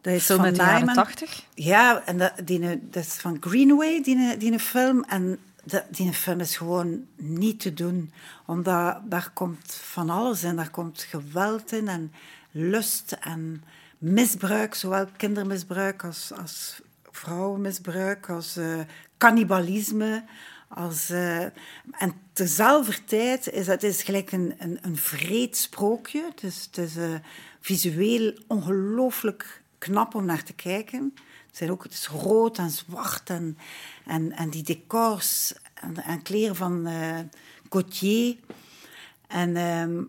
dat is Film van uit de jaren. 80? Ja, en dat, die, dat is van Greenaway, die, die film. En dat, die film is gewoon niet te doen, omdat daar komt van alles in. Daar komt geweld in en lust en misbruik, zowel kindermisbruik als, als vrouwenmisbruik, als eh, cannibalisme. Als, eh, en tezelfde tijd is het is gelijk een, een, een vreed sprookje. Het is, eh, visueel ongelooflijk knap om naar te kijken. Het, zijn ook, het is rood en zwart en, en, en die decors en, en kleren van eh Gauthier. En ehm,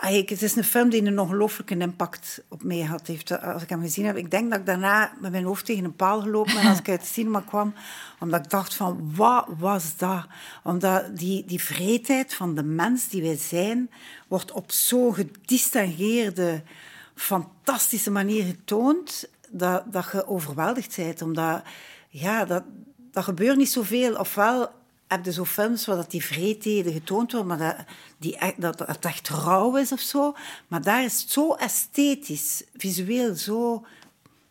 het, is een film die een ongelooflijke impact op mij had. Heeft, als ik hem gezien heb, ik denk dat ik daarna met mijn hoofd tegen een paal gelopen ben als ik uit het cinema kwam. [LAUGHS] Omdat ik dacht van, wat was dat? Omdat die, die vreedheid van de mens die wij zijn, wordt op zo'n gedistingeerde, fantastische manier getoond, dat, dat je overweldigd bent. Omdat, ja, dat, dat gebeurt niet zoveel. Ofwel heb je zo films waar dat die vreedheden getoond worden, maar dat, die, dat, echt rauw is of zo. Maar daar is het zo esthetisch, visueel zo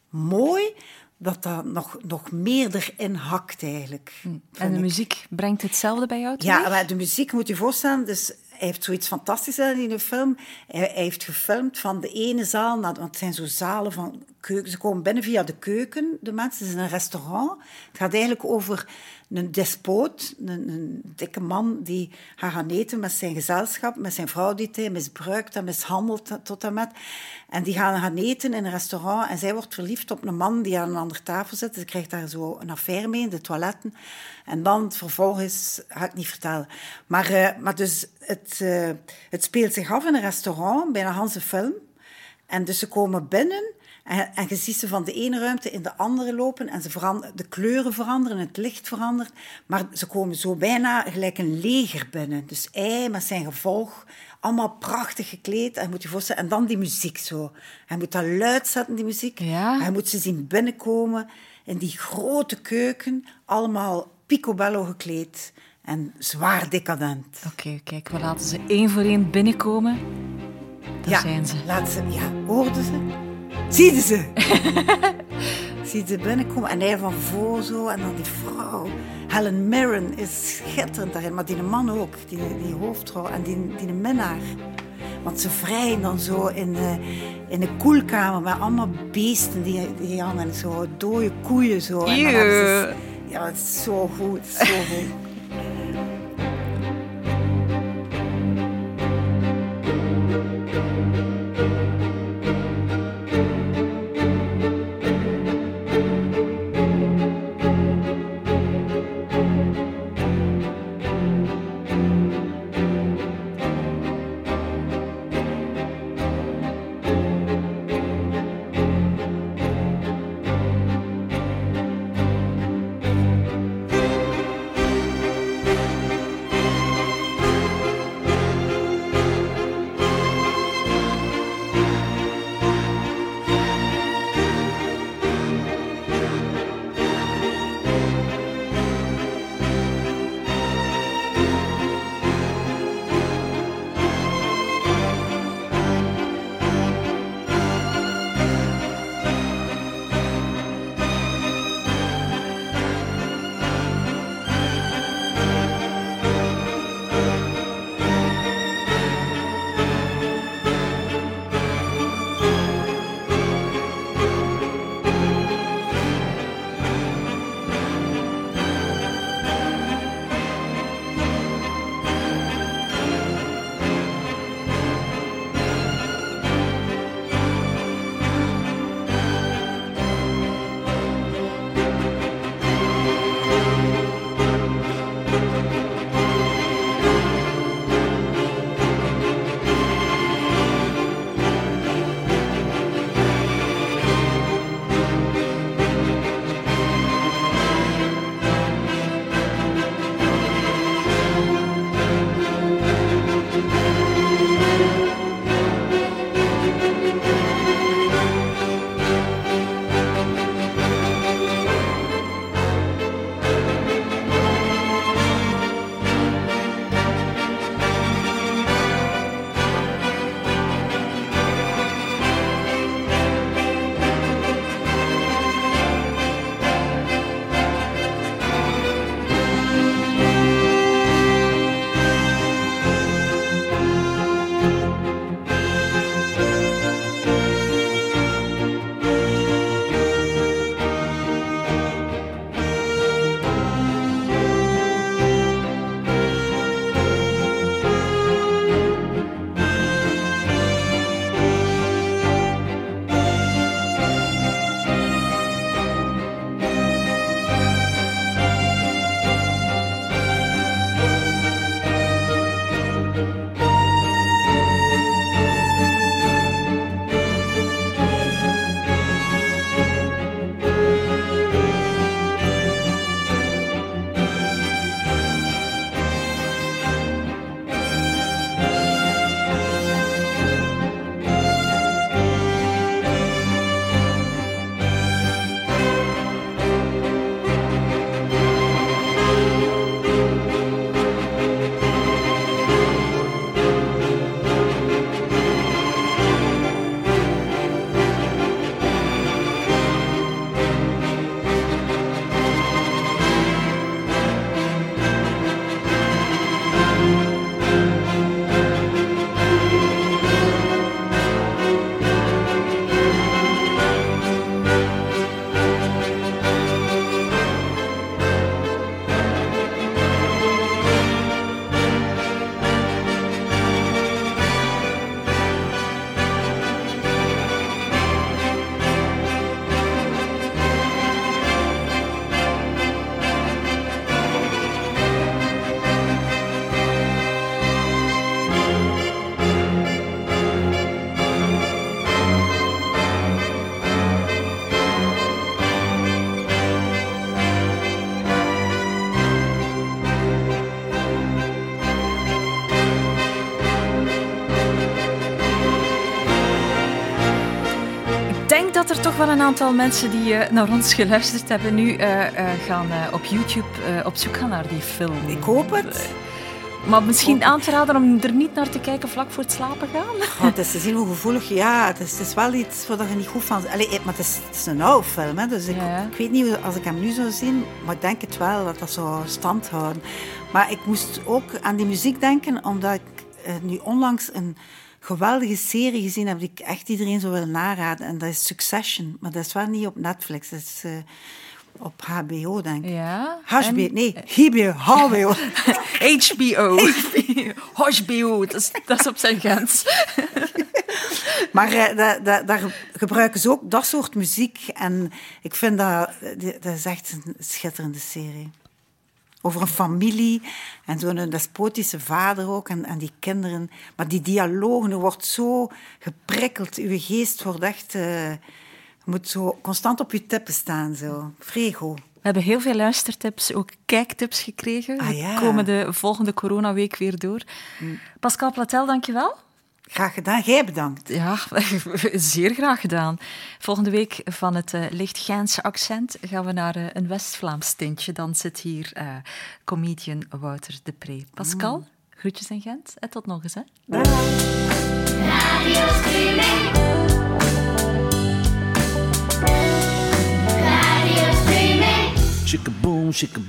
mooi, dat dat nog, nog meer erin hakt eigenlijk. En vind de ik. muziek brengt hetzelfde bij jou Ja, maar de muziek moet je voorstellen. Dus hij heeft zoiets fantastisch gedaan in de film. Hij, hij heeft gefilmd van de ene zaal naar... Want het zijn zo zalen van keuken. Ze komen binnen via de keuken, de mensen. Het is een restaurant. Het gaat eigenlijk over een despoot, een, dikke man die gaat eten met zijn gezelschap, met zijn vrouw die hij misbruikt en mishandelt tot en met. En die gaan gaan eten in een restaurant en zij wordt verliefd op een man die aan een andere tafel zit. Ze krijgt daar zo een affaire mee in de toiletten. En dan vervolgens, ga ik niet vertellen. Maar, eh, maar dus het, eh, het speelt zich af in een restaurant, bijna Hanse film. En dus ze komen binnen en, en je ziet ze van de ene ruimte in de andere lopen en ze verander- de kleuren veranderen, het licht verandert. Maar ze komen zo bijna gelijk een leger binnen. Dus hij met zijn gevolg, allemaal prachtig gekleed. En, moet je voorstellen, en dan die muziek zo. Hij moet dat luid zetten, die muziek. Hij moet ze zien binnenkomen in die grote keuken, allemaal picobello gekleed en zwaar decadent. Oké, kijk, we laten ze één voor één binnenkomen. Daar ja, zijn ze. Laat ze. Ja, hoorden ze? Zie ze? [LAUGHS] Zie ze binnenkomen en hij van voor zo en dan die vrouw. Helen Mirren is schitterend daarin, maar die man ook, die, die hoofdrol en die, die minnaar. Want ze vrijen dan zo in, eh, in een koelkamer met allemaal beesten die, die hangen. Zo dode koeien zo. En ze- ja, het is zo goed, het is zo [LAUGHS] goed. Toch wel een aantal mensen die eh, naar ons geluisterd hebben nu eh, eh, gaan op YouTube op zoek gaan naar die film. Ik hoop het. Maar misschien aan te raden om er niet naar te kijken vlak voor het slapen gaan. Oh, het is te zien hoe gevoelig... Ja, het is, het is wel iets waar je niet goed van... Allee, maar het is, het is een oude film, hè, dus ik, ik weet niet als ik hem nu zou zien, maar ik denk het wel, dat dat zou stand houden. Maar ik moest ook aan die muziek denken, omdat ik eh, nu onlangs een geweldige serie gezien heb die ik echt iedereen zou willen naraden. En dat is Succession, maar dat is wel niet op Netflix, dat is... eh, op HBO, denk ik. Ja. HBO, en- nee, HBO, HBO. HBO. HBO, dat is, dat is op zijn grens. [LAUGHS] Maar eh, da- da- daar gebruiken ze ook dat soort muziek. En ik vind dat, die- dat is echt een schitterende serie. Over een familie en zo'n despotische vader ook en, en die kinderen. Maar die dialogen, er wordt zo geprikkeld. Uw geest wordt echt... eh, je moet zo constant op je tippen staan. Zo. Frego. We hebben heel veel luistertips, ook kijktips gekregen. Ah, We ja. komen de volgende coronaweek weer door. Pascal Platel, dankjewel. Graag gedaan. Jij bedankt. Ja, [LAUGHS] zeer graag gedaan. Volgende week van het eh, licht Gijnse accent gaan we naar eh, een West-Vlaams tintje. Dan zit hier eh, comedian Wouter de Pre. Pascal, groetjes in Gent en tot nog eens. Hè. Radio streaming. Radio streaming. Shika boom. Shika